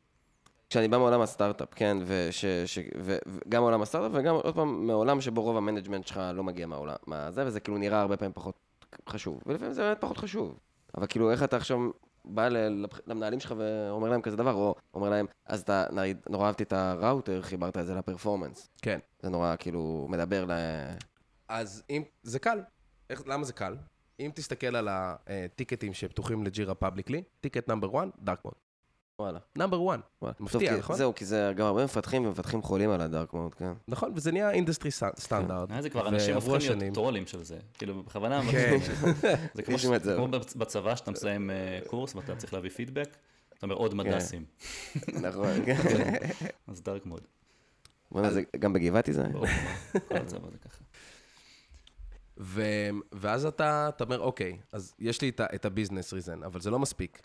כשאני בא מעולם הסטארט-אפ, כן, וש, ש, ו, וגם מעולם הסטארט-אפ, וגם עוד פעם מעולם שבו רוב ה management שלך לא מגיע מהעולם, מהזה, וזה כאילו נראה הרבה פעמים פחות חשוב. ולפעמים זה באמת פחות חשוב. אבל כאילו, איך אתה עכשיו בא למנהלים שלך ואומר להם כזה דבר, או אומר להם, אז אתה, נגיד, נורא אהבתי את הראוטר, חיברת את זה ל performance. כן. זה נורא, כאילו, מדבר ל... אז אם, זה קל. איך, למה זה קל? אם תסתכל על הטיקטים שפתוחים לג'ירה publicly, טיקט נאמבר 1, דארק מוד. וואלה. number 1. וואלה. מפתיע, נכון? זהו, כי זה גם הרבה מפתחים ומפתחים חולים על ה dark mode, כן. נכון, וזה נהיה industry סטנדרט. אה, זה כבר אנשים השנים. להיות טרולים של זה. כאילו, בכוונה, כן. זה כמו בצבא, שאתה מסיים אה, קורס ואתה צריך להביא פידבק, אתה אומר עוד מדסים. נכון, כן. [LAUGHS] אז דארק מוד. זה גם בגבעתי זה? מה, כל הצבא זה ככה. ואז אתה, אתה אומר, אוקיי, אז יש לי את הביזנס ריזן, אבל זה לא מספיק.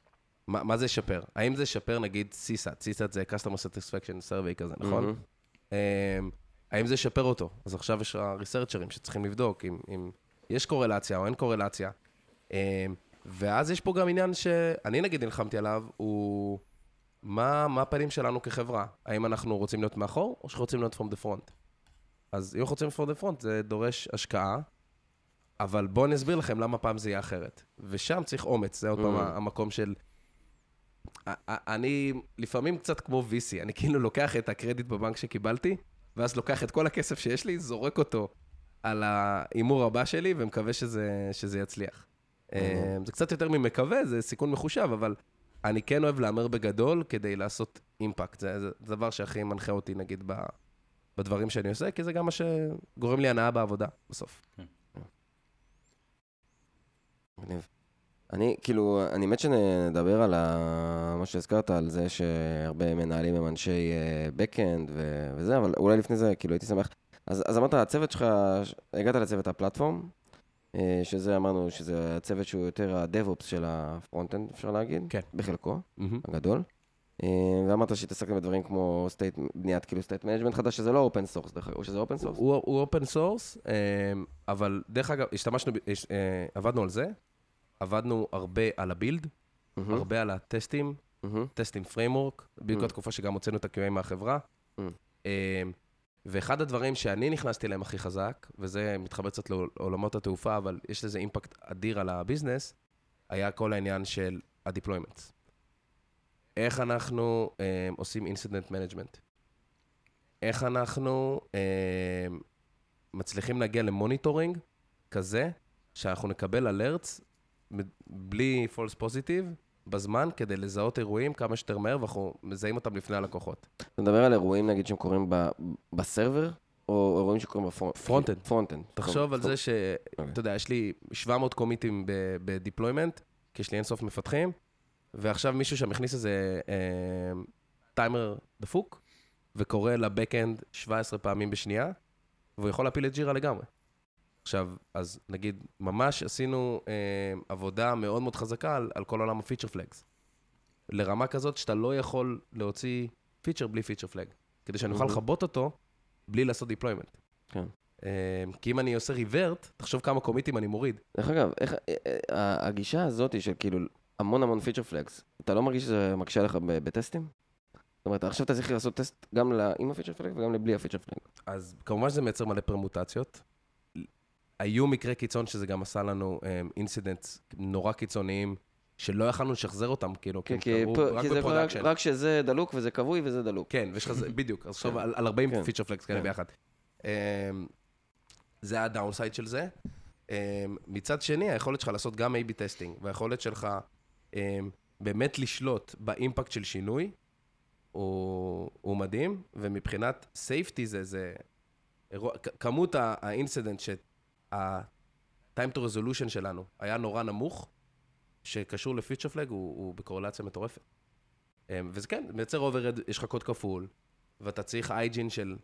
מה, מה זה ישפר? האם זה ישפר, נגיד, CSAT? CSAT זה Customer Satisfaction Survey כזה, נכון? אמ, האם זה ישפר אותו? אז עכשיו יש ריסרצ'רים שצריכים לבדוק אם, אם יש קורלציה או אין קורלציה. אמ, ואז יש פה גם עניין שאני נגיד נלחמתי עליו, הוא מה, מה הפנים שלנו כחברה? האם אנחנו רוצים להיות מאחור או שרוצים להיות from the front? אז אם אנחנו רוצים from the front זה דורש השקעה, אבל בואו אני אסביר לכם למה פעם זה יהיה אחרת. ושם צריך אומץ, זה עוד פעם Mm. המקום של... אני לפעמים קצת כמו VC, אני כאילו לוקח את הקרדיט בבנק שקיבלתי, ואז לוקח את כל הכסף שיש לי, זורק אותו על ההימור הבא שלי, ומקווה שזה, שזה יצליח. אה, זה קצת יותר ממקווה, זה סיכון מחושב, אבל אני כן אוהב להמר בגדול כדי לעשות אימפקט. זה, זה דבר שהכי מנחה אותי, נגיד, ב, בדברים שאני עושה, כי זה גם מה שגורם לי הנאה בעבודה, בסוף. מגניב. אני, כאילו, אני מת שנדבר על ה... מה שהזכרת, על זה שהרבה מנהלים הם אנשי backend וזה, אבל אולי לפני זה, כאילו, הייתי שמח. אז, אז אמרת, הצוות שלך, הגעת לצוות ה platform, אה, שזה אמרנו, שזה הצוות שהוא יותר ה-DevOps של ה front-end, אפשר להגיד, כן. בחלקו, מהמם. הגדול. אה, ואמרת שהתעסקתם בדברים כמו state, בניית כאילו state management חדש, שזה לא open source, דרך אגב, או שזה open source? הוא open source, אבל דרך אגב, השתמשנו, אה, עבדנו על זה, עבדנו הרבה על ה build, הרבה על הטסטים, טסטים framework, בדיוק Mm. התקופה שגם הוצאנו את ה-QA מהחברה. Mm. אה, ואחד הדברים שאני נכנסתי אליהם הכי חזק, וזה מתחבר קצת לעולמות התעופה, אבל יש לזה אימפקט אדיר על הביזנס, היה כל העניין של ה-deployments. איך אנחנו אה, עושים incident management? איך אנחנו אה, מצליחים להגיע ל monitoring כזה, שאנחנו נקבל alerts בלי false positive בזמן, כדי לזהות אירועים כמה שיותר מהר, ואנחנו מזהים אותם לפני הלקוחות. אתה מדבר על אירועים, נגיד, שהם קורים ב- ב server, או אירועים שקורים ב front? front-end. front-end. תחשוב על זה שאתה יודע, יש לי 700 קומיטים ב deployment, כי יש לי אינסוף מפתחים, ועכשיו מישהו שם הכניס איזה אה, טיימר דפוק, וקורא ל back-end 17 פעמים בשנייה, והוא יכול להפיל את ג'ירה לגמרי. עכשיו, אז נגיד, ממש עשינו אה, עבודה מאוד מאוד חזקה על, על כל עולם ה feature flags. לרמה כזאת שאתה לא יכול להוציא feature בלי feature flag, כדי שאני אוכל מהמם. לכבות אותו בלי לעשות deployment. כן. אה, כי אם אני עושה revert, תחשוב כמה קומיטים אני מוריד. דרך אגב, איך, אה, אה, הגישה הזאת של כאילו המון המון feature flags, אתה לא מרגיש שזה מקשה לך בטסטים? זאת אומרת, עכשיו אתה צריך לעשות טסט גם עם ה feature flag וגם לבלי ה feature flag. אז כמובן שזה מייצר מלא פרמוטציות. היו מקרי קיצון שזה גם עשה לנו incidents נורא קיצוניים, שלא יכלנו לשחזר אותם, כאילו, כי כן, הם קרו רק ב production. רק שזה דלוק וזה כבוי וזה דלוק. כן, ויש לך, זה- [LAUGHS] בדיוק, אז תחשוב על על 40 כן. feature flags כאלה כן. ביחד. אמ, זה ה downside של זה. אמ, מצד שני, היכולת שלך לעשות גם A-B testing, והיכולת שלך אמ, באמת לשלוט באימפקט של שינוי, הוא, הוא מדהים, ומבחינת safety זה, זה אירוע, כמות ה incident שה-time to resolution שלנו היה נורא נמוך, שקשור ל feature flag, הוא, הוא בקורלציה מטורפת. אמ, וזה כן, מייצר overhead, יש לך קוד כפול, ואתה צריך hygiene של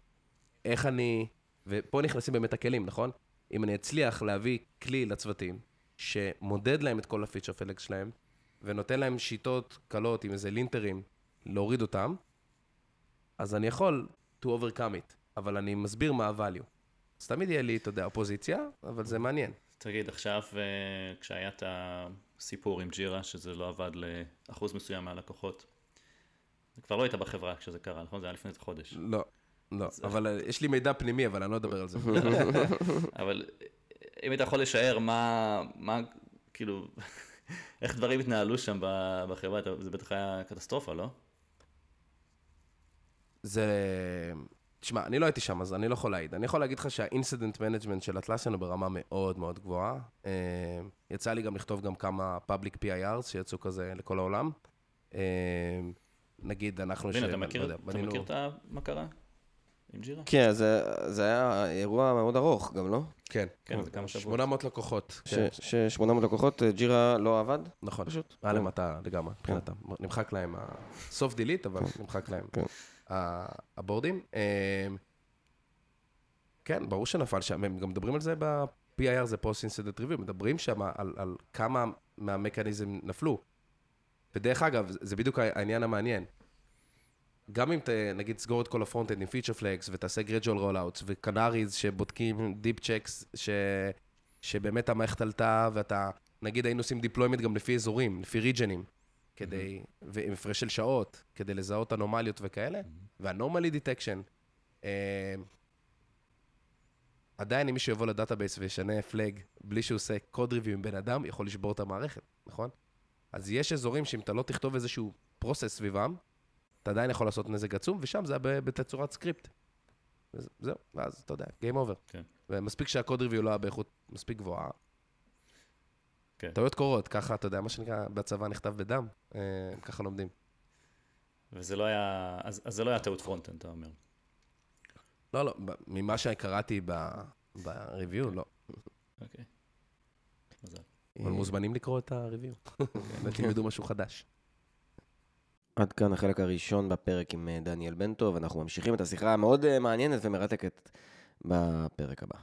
איך אני, ופה נכנסים באמת הכלים, נכון? אם אני אצליח להביא כלי לצוותים, שמודד להם את כל הפיצ'ר פלג שלהם, ונותן להם שיטות קלות עם איזה לינטרים, להוריד אותם, אז אני יכול to overcome it, אבל אני מסביר מה ה-value. אז תמיד יהיה לי, אתה יודע, אופוזיציה, אבל זה מעניין. תגיד, עכשיו אה, כשהיה את הסיפור עם ג'ירה, שזה לא עבד לאחוז מסוים מהלקוחות, כבר לא היית בחברה כשזה קרה, נכון? זה היה לפני איזה חודש. לא, לא, אבל אה, יש לי מידע פנימי, אבל אני לא אדבר על זה. [LAUGHS] אבל אם היית יכול לשער מה, מה, כאילו, [LAUGHS] איך דברים התנהלו שם בחברה, אתה- זה בטח היה קטסטרופה, לא? זה... תשמע, אני לא הייתי שם, אז אני לא יכול להעיד. אני יכול להגיד לך שה incident management של אטלסיאן הוא ברמה מאוד מאוד גבוהה. אה, יצא לי גם לכתוב גם כמה public PIRs שיצאו כזה לכל העולם. אה, נגיד, אנחנו... הנה, ש- אתה לא מכיר יודע, אתה בנינו- מכיר את ה- מה קרה עם ג'ירה? כן, זה, זה היה אירוע מאוד ארוך גם, לא? כן. כן, זה כמה שבועות. 800 לקוחות. ש- כן, ש-800 לקוחות, אה, ג'ירה לא עבד? נכון. פשוט. היה להם אתה לגמרי, מבחינתם. נמחק להם ה-soft delete, אבל נמחק להם כן. ה- הבורדים. אה, כן, ברור שנפל שם, הם גם מדברים על זה ב-PIR, זה Post-Incident Review, מדברים שם על, על כמה מהמכניזם נפלו. ודרך אגב, זה בדיוק העניין המעניין. גם אם ת, נגיד תסגור את כל ה front-end עם feature flags ותעשה gradual rollouts ו canaries שבודקים deep checks, ש, שבאמת המערכת עלתה ואתה, נגיד היינו עושים deployment גם לפי אזורים, לפי ריג'נים, כדי, ועם הפרש של שעות, כדי לזהות אנומליות וכאלה, ו anomaly detection. עדיין אם מישהו יבוא ל database וישנה flag בלי שהוא עושה code review עם בן אדם, יכול לשבור את המערכת, נכון? אז יש אזורים שאם אתה לא תכתוב איזשהו process סביבם, אתה עדיין יכול לעשות נזק עצום, ושם זה היה בתצורת סקריפט. זהו, ואז אתה יודע, Game over. כן. ומספיק שה code review לא היה באיכות מספיק גבוהה. כן. טעויות קורות, ככה, אתה יודע, מה שנקרא, בצבא נכתב בדם, אה, ככה לומדים. וזה לא היה, אז, אז זה לא היה טעות front-end, אתה אומר. לא, לא, ממה שקראתי ב- בריוויו, לא. אוקיי. מזל. אבל מוזמנים לקרוא את הריוויו. ותלמדו [LAUGHS] משהו חדש. עד כאן החלק הראשון בפרק עם אה, דניאל בנטו, ואנחנו ממשיכים את השיחה המאוד אה, מעניינת ומרתקת בפרק הבא.